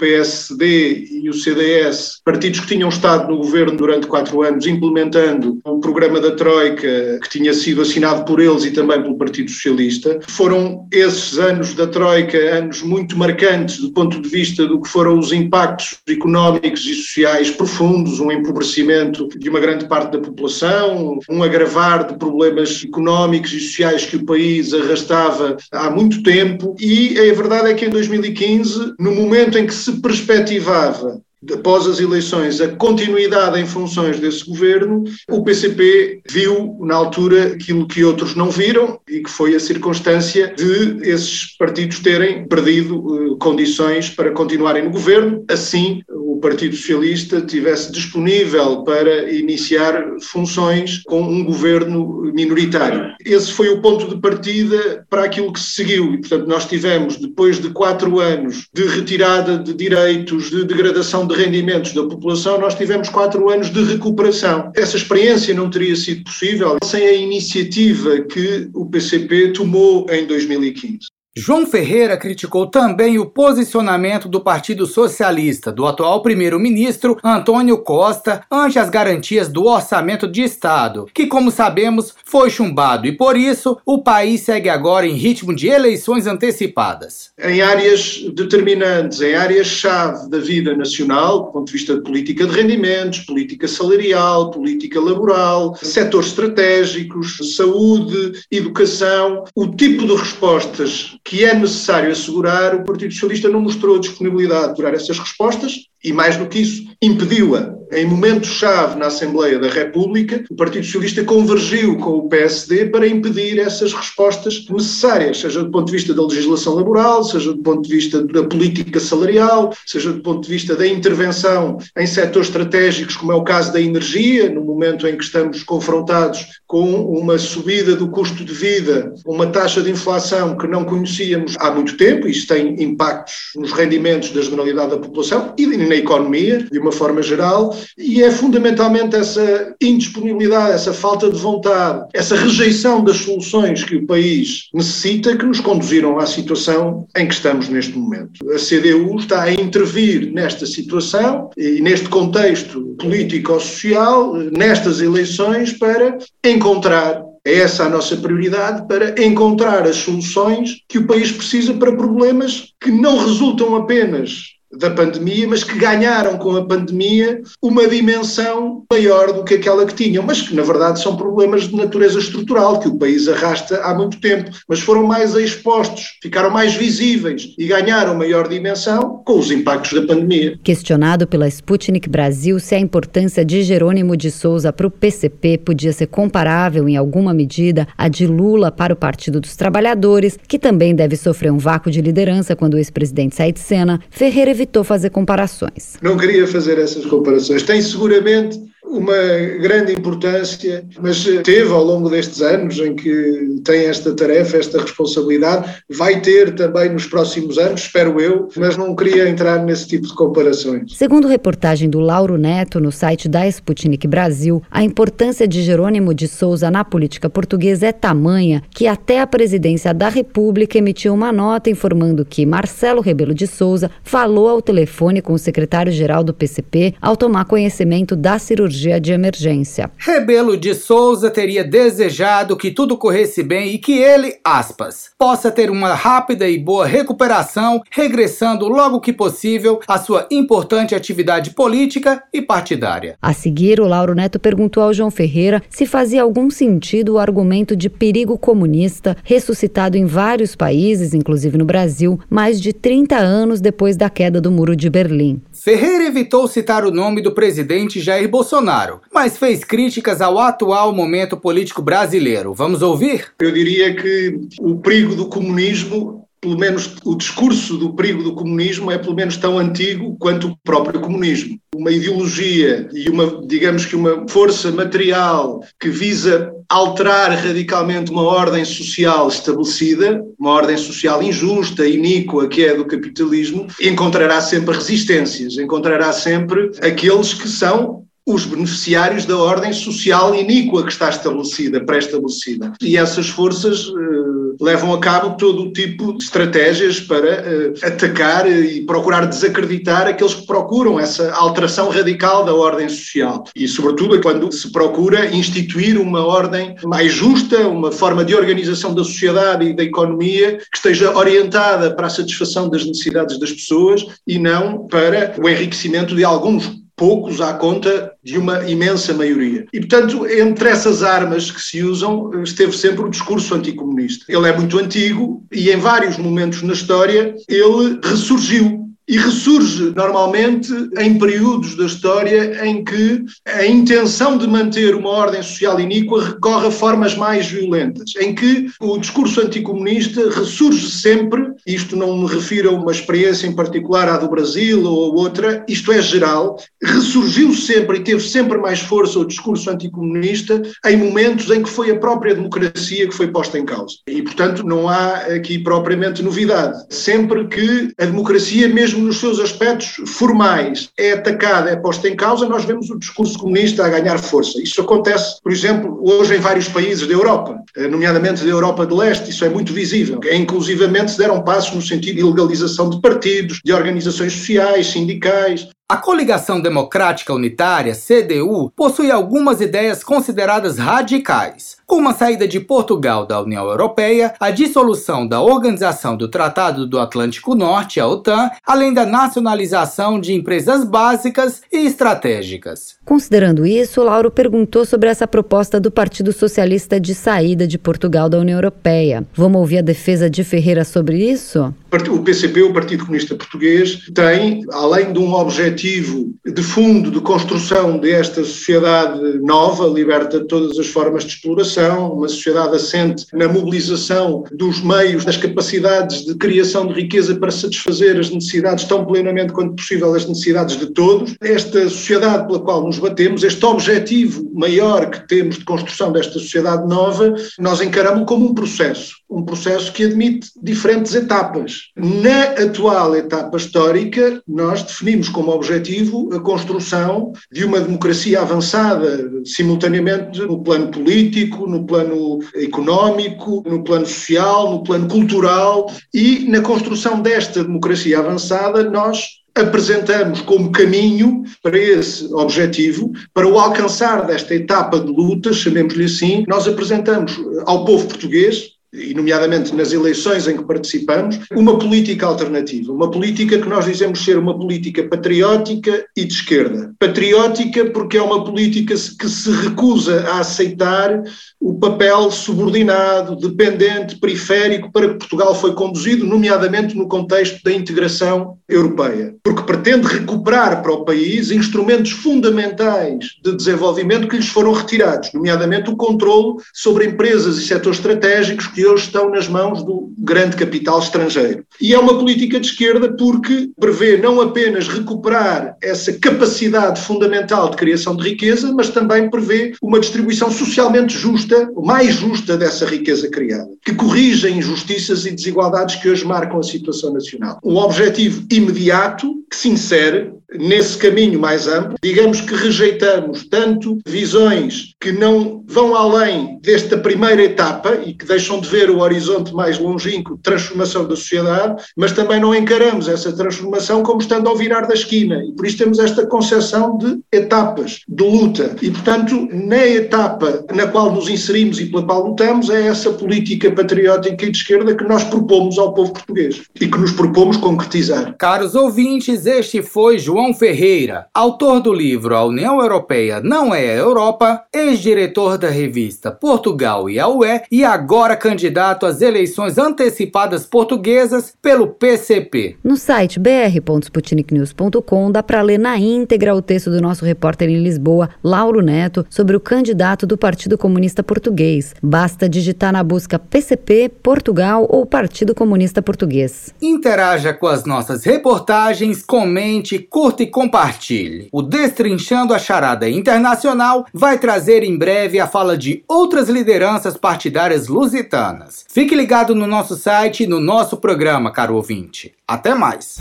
PSD e o CDS, partidos que tinham estado no governo durante quatro anos, implementando o programa da Troika, que tinha sido assinado por eles e também pelo Partido Socialista. Foram esses anos da Troika anos muito marcantes do ponto de vista do que foram os impactos económicos e sociais profundos, um empobrecimento de uma grande parte da população, um agravar de problemas económicos e sociais que o país arrastava há muito tempo. E a verdade é que em 2015, no momento em que se perspectivava após as eleições, a continuidade em funções desse governo, o PCP viu, na altura, aquilo que outros não viram e que foi a circunstância de esses partidos terem perdido uh, condições para continuarem no governo. Assim, o Partido Socialista tivesse disponível para iniciar funções com um governo minoritário. Esse foi o ponto de partida para aquilo que se seguiu. E, portanto, nós tivemos, depois de quatro anos de retirada de direitos, de degradação de rendimentos da população, nós tivemos quatro anos de recuperação. Essa experiência não teria sido possível sem a iniciativa que o PCP tomou em 2015. João Ferreira criticou também o posicionamento do Partido Socialista, do atual primeiro-ministro Antônio Costa, ante as garantias do orçamento de Estado, que, como sabemos, foi chumbado e, por isso, o país segue agora em ritmo de eleições antecipadas. Em áreas determinantes, em áreas-chave da vida nacional, do ponto de vista de política de rendimentos, política salarial, política laboral, setores estratégicos, saúde, educação, o tipo de respostas que é necessário assegurar, o Partido Socialista não mostrou disponibilidade de dar essas respostas e, mais do que isso, impediu-a. Em momento-chave na Assembleia da República, o Partido Socialista convergiu com o PSD para impedir essas respostas necessárias, seja do ponto de vista da legislação laboral, seja do ponto de vista da política salarial, seja do ponto de vista da intervenção em setores estratégicos, como é o caso da energia, no momento em que estamos confrontados com uma subida do custo de vida, uma taxa de inflação que não conhecíamos há muito tempo, isso tem impactos nos rendimentos da generalidade da população e na economia, de uma forma geral, e é fundamentalmente essa indisponibilidade, essa falta de vontade, essa rejeição das soluções que o país necessita que nos conduziram à situação em que estamos neste momento. A CDU está a intervir nesta situação e neste contexto político-social, nestas eleições, para encontrar é essa a nossa prioridade para encontrar as soluções que o país precisa para problemas que não resultam apenas da pandemia, mas que ganharam com a pandemia uma dimensão maior do que aquela que tinham, mas que na verdade são problemas de natureza estrutural que o país arrasta há muito tempo, mas foram mais expostos, ficaram mais visíveis e ganharam maior dimensão com os impactos da pandemia. Questionado pela Sputnik Brasil se a importância de Jerônimo de Souza para o PCP podia ser comparável em alguma medida à de Lula para o Partido dos Trabalhadores, que também deve sofrer um vácuo de liderança quando o ex-presidente sai de cena, Ferreira evitou fazer comparações. Não queria fazer essas comparações. Tem seguramente uma grande importância, mas teve ao longo destes anos em que tem esta tarefa, esta responsabilidade, vai ter também nos próximos anos, espero eu, mas não queria entrar nesse tipo de comparações. Segundo reportagem do Lauro Neto no site da Sputnik Brasil, a importância de Jerônimo de Souza na política portuguesa é tamanha que até a presidência da República emitiu uma nota informando que Marcelo Rebelo de Souza falou ao telefone com o secretário-geral do PCP ao tomar conhecimento da cirurgia de emergência. Rebelo de Souza teria desejado que tudo corresse bem e que ele, aspas, possa ter uma rápida e boa recuperação, regressando logo que possível à sua importante atividade política e partidária. A seguir, o Lauro Neto perguntou ao João Ferreira se fazia algum sentido o argumento de perigo comunista ressuscitado em vários países, inclusive no Brasil, mais de 30 anos depois da queda do Muro de Berlim. Ferreira evitou citar o nome do presidente Jair Bolsonaro, mas fez críticas ao atual momento político brasileiro. Vamos ouvir? Eu diria que o perigo do comunismo pelo menos o discurso do perigo do comunismo é pelo menos tão antigo quanto o próprio comunismo. Uma ideologia e uma, digamos que uma força material que visa alterar radicalmente uma ordem social estabelecida, uma ordem social injusta, iníqua, que é do capitalismo, encontrará sempre resistências, encontrará sempre aqueles que são os beneficiários da ordem social iníqua que está estabelecida, pré-estabelecida. E essas forças uh, levam a cabo todo o tipo de estratégias para uh, atacar e procurar desacreditar aqueles que procuram essa alteração radical da ordem social. E, sobretudo, quando se procura instituir uma ordem mais justa, uma forma de organização da sociedade e da economia que esteja orientada para a satisfação das necessidades das pessoas e não para o enriquecimento de alguns poucos à conta de uma imensa maioria. E, portanto, entre essas armas que se usam, esteve sempre o discurso anticomunista. Ele é muito antigo e, em vários momentos na história, ele ressurgiu e ressurge normalmente em períodos da história em que a intenção de manter uma ordem social iníqua recorre a formas mais violentas, em que o discurso anticomunista ressurge sempre, isto não me refiro a uma experiência em particular, à do Brasil ou a outra, isto é geral, ressurgiu sempre e teve sempre mais força o discurso anticomunista em momentos em que foi a própria democracia que foi posta em causa. E, portanto, não há aqui propriamente novidade. Sempre que a democracia, mesmo nos seus aspectos formais, é atacada, é posta em causa, nós vemos o discurso comunista a ganhar força. Isso acontece, por exemplo, hoje em vários países da Europa, eh, nomeadamente da Europa de Leste, isso é muito visível. Inclusivamente se deram passos no sentido de legalização de partidos, de organizações sociais, sindicais, a Coligação Democrática Unitária, CDU, possui algumas ideias consideradas radicais, como a saída de Portugal da União Europeia, a dissolução da Organização do Tratado do Atlântico Norte, a OTAN, além da nacionalização de empresas básicas e estratégicas. Considerando isso, Lauro perguntou sobre essa proposta do Partido Socialista de saída de Portugal da União Europeia. Vamos ouvir a defesa de Ferreira sobre isso? O PCP, o Partido Comunista Português, tem, além de um objetivo de fundo de construção desta sociedade nova, liberta de todas as formas de exploração, uma sociedade assente na mobilização dos meios, das capacidades de criação de riqueza para satisfazer as necessidades tão plenamente quanto possível, as necessidades de todos. Esta sociedade pela qual nos batemos, este objetivo maior que temos de construção desta sociedade nova, nós encaramos como um processo, um processo que admite diferentes etapas na atual etapa histórica, nós definimos como objetivo a construção de uma democracia avançada, simultaneamente no plano político, no plano económico, no plano social, no plano cultural, e na construção desta democracia avançada, nós apresentamos como caminho para esse objetivo, para o alcançar desta etapa de luta, chamemos-lhe assim, nós apresentamos ao povo português, e nomeadamente nas eleições em que participamos, uma política alternativa, uma política que nós dizemos ser uma política patriótica e de esquerda. Patriótica porque é uma política que se recusa a aceitar o papel subordinado, dependente, periférico para que Portugal foi conduzido, nomeadamente no contexto da integração europeia, porque pretende recuperar para o país instrumentos fundamentais de desenvolvimento que lhes foram retirados, nomeadamente o controle sobre empresas e setores estratégicos que hoje estão nas mãos do grande capital estrangeiro. E é uma política de esquerda porque prevê não apenas recuperar essa capacidade fundamental de criação de riqueza, mas também prevê uma distribuição socialmente justa, mais justa dessa riqueza criada, que corrija injustiças e desigualdades que hoje marcam a situação nacional. Um objetivo imediato que se insere nesse caminho mais amplo, digamos que rejeitamos tanto visões que não vão além desta primeira etapa e que deixam de ver o horizonte mais longínquo de transformação da sociedade, mas também não encaramos essa transformação como estando ao virar da esquina e por isso temos esta concepção de etapas, de luta. E portanto, na etapa na qual nos inserimos e pela qual lutamos, é essa política patriótica e de esquerda que nós propomos ao povo português e que nos propomos concretizar. Caros ouvintes, este foi João João Ferreira, autor do livro A União Europeia Não é a Europa, ex-diretor da revista Portugal e a UE e agora candidato às eleições antecipadas portuguesas pelo PCP. No site br.sputniknews.com dá para ler na íntegra o texto do nosso repórter em Lisboa, Lauro Neto, sobre o candidato do Partido Comunista Português. Basta digitar na busca PCP, Portugal ou Partido Comunista Português. Interaja com as nossas reportagens, comente, curta curta e compartilhe. O Destrinchando a Charada Internacional vai trazer em breve a fala de outras lideranças partidárias lusitanas. Fique ligado no nosso site e no nosso programa, caro ouvinte. Até mais!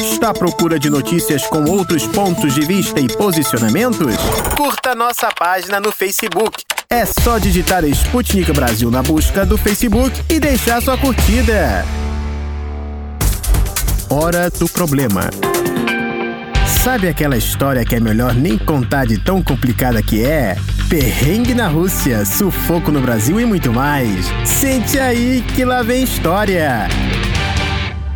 Está à procura de notícias com outros pontos de vista e posicionamentos? Curta nossa página no Facebook é só digitar Sputnik Brasil na busca do Facebook e deixar sua curtida. Hora do problema. Sabe aquela história que é melhor nem contar de tão complicada que é? Perrengue na Rússia, sufoco no Brasil e muito mais. Sente aí que lá vem história.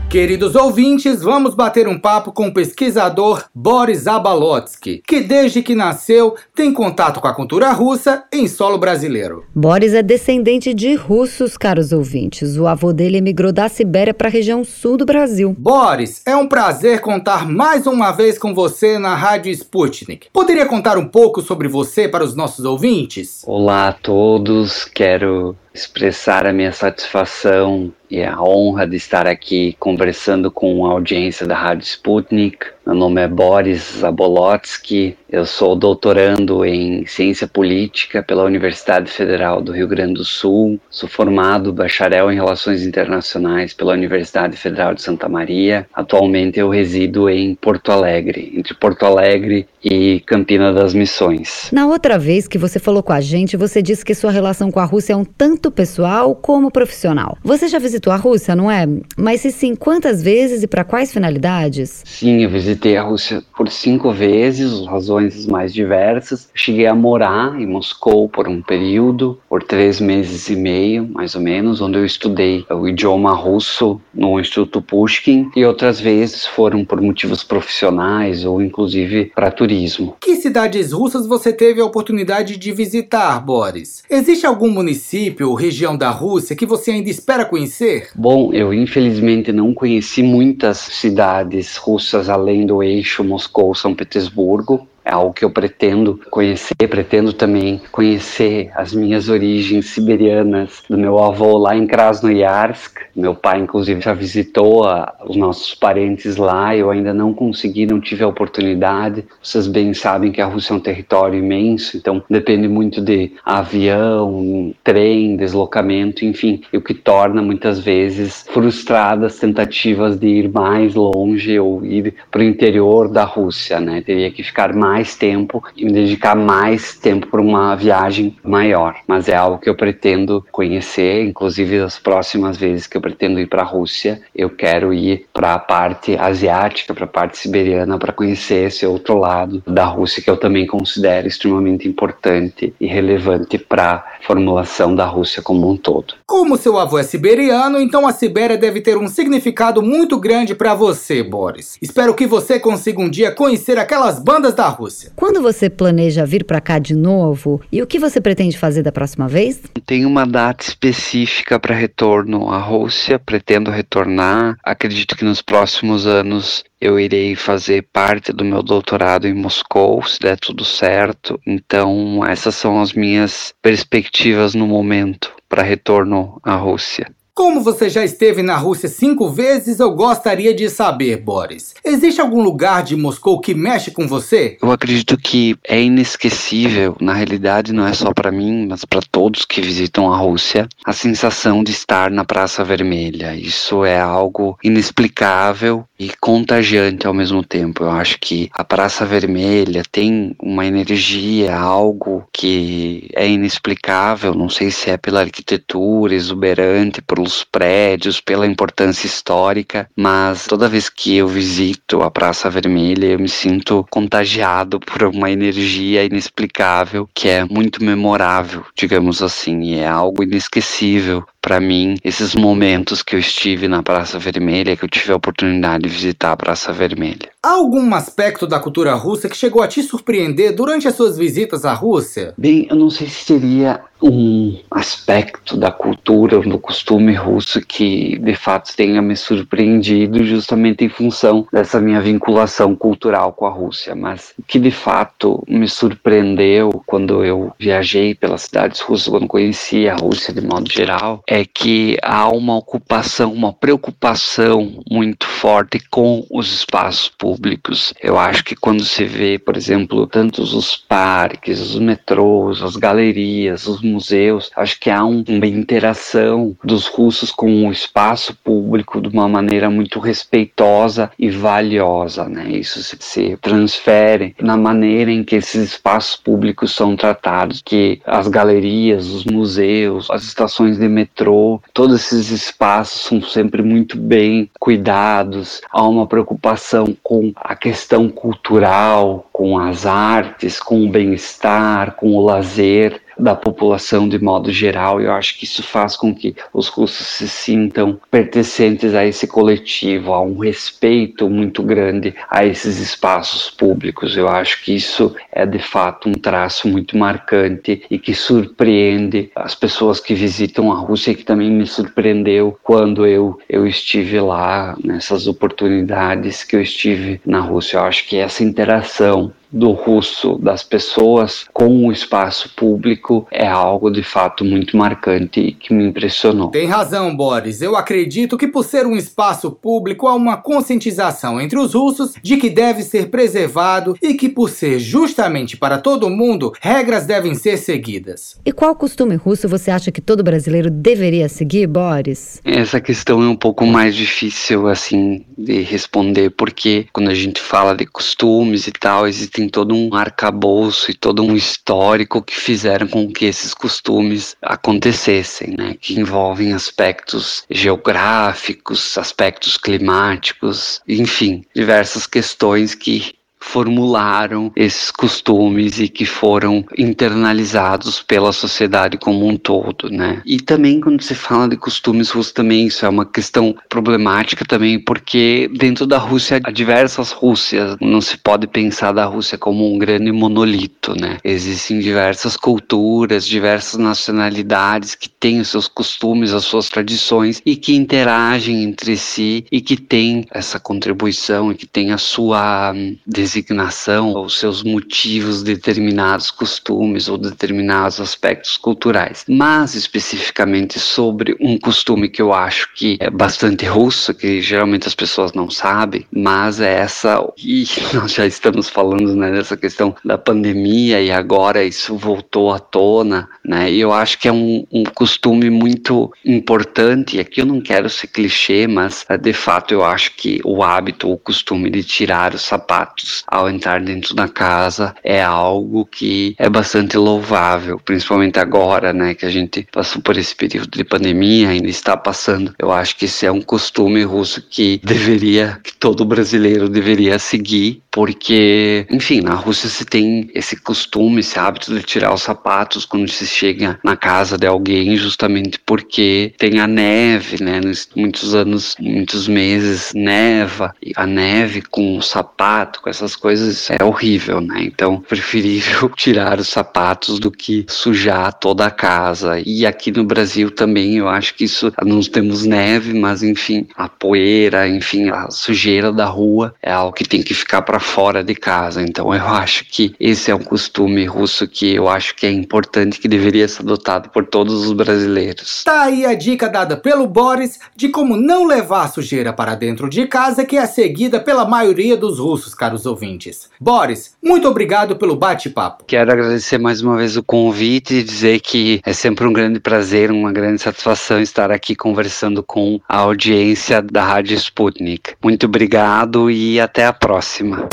Queridos ouvintes, vamos bater um papo com o pesquisador Boris Abalotsky, que desde que nasceu tem contato com a cultura russa em solo brasileiro. Boris é descendente de russos, caros ouvintes. O avô dele emigrou da Sibéria para a região sul do Brasil. Boris, é um prazer contar mais uma vez com você na Rádio Sputnik. Poderia contar um pouco sobre você para os nossos ouvintes? Olá a todos, quero expressar a minha satisfação e a honra de estar aqui conversando com a audiência da Rádio Sputnik. Meu nome é Boris Zabolotsky, eu sou doutorando em Ciência Política pela Universidade Federal do Rio Grande do Sul, sou formado bacharel em Relações Internacionais pela Universidade Federal de Santa Maria. Atualmente eu resido em Porto Alegre, entre Porto Alegre e Campina das Missões. Na outra vez que você falou com a gente, você disse que sua relação com a Rússia é um tanto pessoal como profissional. Você já visitou a Rússia, não é? Mas se sim, quantas vezes e para quais finalidades? Sim, eu visitei a Rússia por cinco vezes, razões mais diversas. Cheguei a morar em Moscou por um período, por três meses e meio, mais ou menos, onde eu estudei o idioma russo no Instituto Pushkin e outras vezes foram por motivos profissionais ou inclusive para turismo. Que cidades russas você teve a oportunidade de visitar, Boris? Existe algum município ou região da Rússia que você ainda espera conhecer? Bom, eu infelizmente não conheci muitas cidades russas além do eixo Moscou-São Petersburgo é algo que eu pretendo conhecer, pretendo também conhecer as minhas origens siberianas do meu avô lá em Krasnoyarsk. Meu pai, inclusive, já visitou a, os nossos parentes lá. Eu ainda não consegui, não tive a oportunidade. Vocês bem sabem que a Rússia é um território imenso, então depende muito de avião, trem, deslocamento, enfim, o que torna muitas vezes frustradas tentativas de ir mais longe ou ir para o interior da Rússia, né? Teria que ficar mais mais tempo e me dedicar mais tempo para uma viagem maior. Mas é algo que eu pretendo conhecer, inclusive as próximas vezes que eu pretendo ir para a Rússia, eu quero ir para a parte asiática, para a parte siberiana, para conhecer esse outro lado da Rússia que eu também considero extremamente importante e relevante para formulação da Rússia como um todo. Como seu avô é siberiano, então a Sibéria deve ter um significado muito grande para você, Boris. Espero que você consiga um dia conhecer aquelas bandas da Rússia. Quando você planeja vir para cá de novo e o que você pretende fazer da próxima vez? Tem uma data específica para retorno à Rússia, pretendo retornar. Acredito que nos próximos anos eu irei fazer parte do meu doutorado em Moscou, se der tudo certo. Então, essas são as minhas perspectivas no momento para retorno à Rússia. Como você já esteve na Rússia cinco vezes, eu gostaria de saber, Boris. Existe algum lugar de Moscou que mexe com você? Eu acredito que é inesquecível, na realidade não é só para mim, mas para todos que visitam a Rússia, a sensação de estar na Praça Vermelha. Isso é algo inexplicável e contagiante ao mesmo tempo. Eu acho que a Praça Vermelha tem uma energia, algo que é inexplicável, não sei se é pela arquitetura exuberante, por pelos prédios, pela importância histórica, mas toda vez que eu visito a Praça Vermelha, eu me sinto contagiado por uma energia inexplicável que é muito memorável, digamos assim, e é algo inesquecível para mim esses momentos que eu estive na Praça Vermelha, que eu tive a oportunidade de visitar a Praça Vermelha. Há algum aspecto da cultura russa que chegou a te surpreender durante as suas visitas à Rússia? Bem, eu não sei se seria um aspecto da cultura, do costume russo que de fato tenha me surpreendido justamente em função dessa minha vinculação cultural com a Rússia, mas o que de fato me surpreendeu quando eu viajei pelas cidades russas, quando conheci a Rússia de modo geral, é que há uma ocupação, uma preocupação muito forte com os espaços públicos. Eu acho que quando se vê, por exemplo, tantos os parques, os metrôs, as galerias, os museus, acho que há um, uma interação dos russos com o espaço público de uma maneira muito respeitosa e valiosa, né? Isso se, se transfere na maneira em que esses espaços públicos são tratados, que as galerias, os museus, as estações de metrô metrô, todos esses espaços são sempre muito bem cuidados, há uma preocupação com a questão cultural, com as artes, com o bem-estar, com o lazer da população de modo geral. Eu acho que isso faz com que os russos se sintam pertencentes a esse coletivo, a um respeito muito grande a esses espaços públicos. Eu acho que isso é de fato um traço muito marcante e que surpreende as pessoas que visitam a Rússia, que também me surpreendeu quando eu, eu estive lá, nessas oportunidades que eu estive na Rússia. Eu acho que essa interação do russo das pessoas com o espaço público é algo de fato muito marcante e que me impressionou. Tem razão, Boris. Eu acredito que por ser um espaço público há uma conscientização entre os russos de que deve ser preservado e que por ser justamente para todo mundo, regras devem ser seguidas. E qual costume russo você acha que todo brasileiro deveria seguir, Boris? Essa questão é um pouco mais difícil assim de responder porque quando a gente fala de costumes e tal, existem todo um arcabouço e todo um histórico que fizeram com que esses costumes acontecessem, né? Que envolvem aspectos geográficos, aspectos climáticos, enfim, diversas questões que formularam esses costumes e que foram internalizados pela sociedade como um todo, né? E também quando se fala de costumes russos também isso é uma questão problemática também porque dentro da Rússia há diversas Rússias, não se pode pensar da Rússia como um grande monolito, né? Existem diversas culturas, diversas nacionalidades que têm os seus costumes, as suas tradições e que interagem entre si e que têm essa contribuição e que têm a sua hum, designação ou seus motivos determinados costumes ou determinados aspectos culturais. Mas especificamente sobre um costume que eu acho que é bastante russo, que geralmente as pessoas não sabem, mas é essa e nós já estamos falando né, questão da pandemia e agora isso voltou à tona, né? E eu acho que é um, um costume muito importante. E aqui eu não quero ser clichê, mas de fato eu acho que o hábito, o costume de tirar os sapatos ao entrar dentro da casa é algo que é bastante louvável, principalmente agora, né, que a gente passou por esse período de pandemia, ainda está passando. Eu acho que esse é um costume russo que deveria, que todo brasileiro deveria seguir, porque, enfim, na Rússia se tem esse costume, esse hábito de tirar os sapatos quando se chega na casa de alguém, justamente porque tem a neve, né, muitos anos, muitos meses neva, e a neve com o sapato, com essas essas coisas é horrível, né? Então, preferível tirar os sapatos do que sujar toda a casa. E aqui no Brasil também, eu acho que isso, não temos neve, mas enfim, a poeira, enfim, a sujeira da rua é algo que tem que ficar para fora de casa. Então, eu acho que esse é um costume russo que eu acho que é importante, que deveria ser adotado por todos os brasileiros. Tá aí a dica dada pelo Boris de como não levar a sujeira para dentro de casa, que é seguida pela maioria dos russos, caros ouvintes. Boris, muito obrigado pelo bate-papo. Quero agradecer mais uma vez o convite e dizer que é sempre um grande prazer, uma grande satisfação estar aqui conversando com a audiência da Rádio Sputnik. Muito obrigado e até a próxima.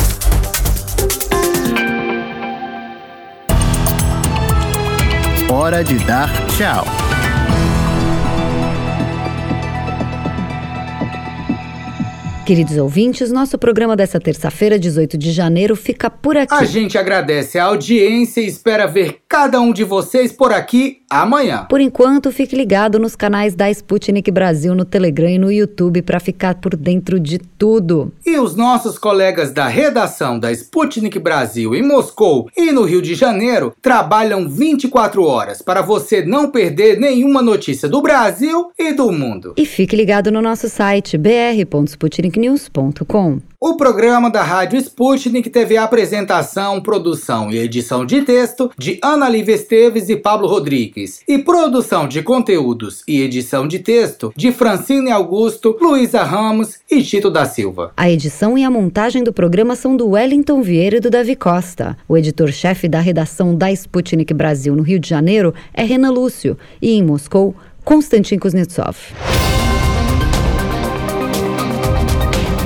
Hora de dar tchau. Queridos ouvintes, nosso programa dessa terça-feira, 18 de janeiro, fica por aqui. A gente agradece a audiência e espera ver cada um de vocês por aqui amanhã. Por enquanto, fique ligado nos canais da Sputnik Brasil no Telegram e no YouTube para ficar por dentro de tudo. E os nossos colegas da redação da Sputnik Brasil em Moscou e no Rio de Janeiro trabalham 24 horas para você não perder nenhuma notícia do Brasil e do mundo. E fique ligado no nosso site br.sputnik sputniknews.com. O programa da Rádio Sputnik teve a apresentação, produção e edição de texto de Ana Lívia Esteves e Pablo Rodrigues, e produção de conteúdos e edição de texto de Francine Augusto, Luísa Ramos e Tito da Silva. A edição e a montagem do programa são do Wellington Vieira e do Davi Costa. O editor-chefe da redação da Sputnik Brasil no Rio de Janeiro é Renan Lúcio e em Moscou, Konstantin Kuznetsov.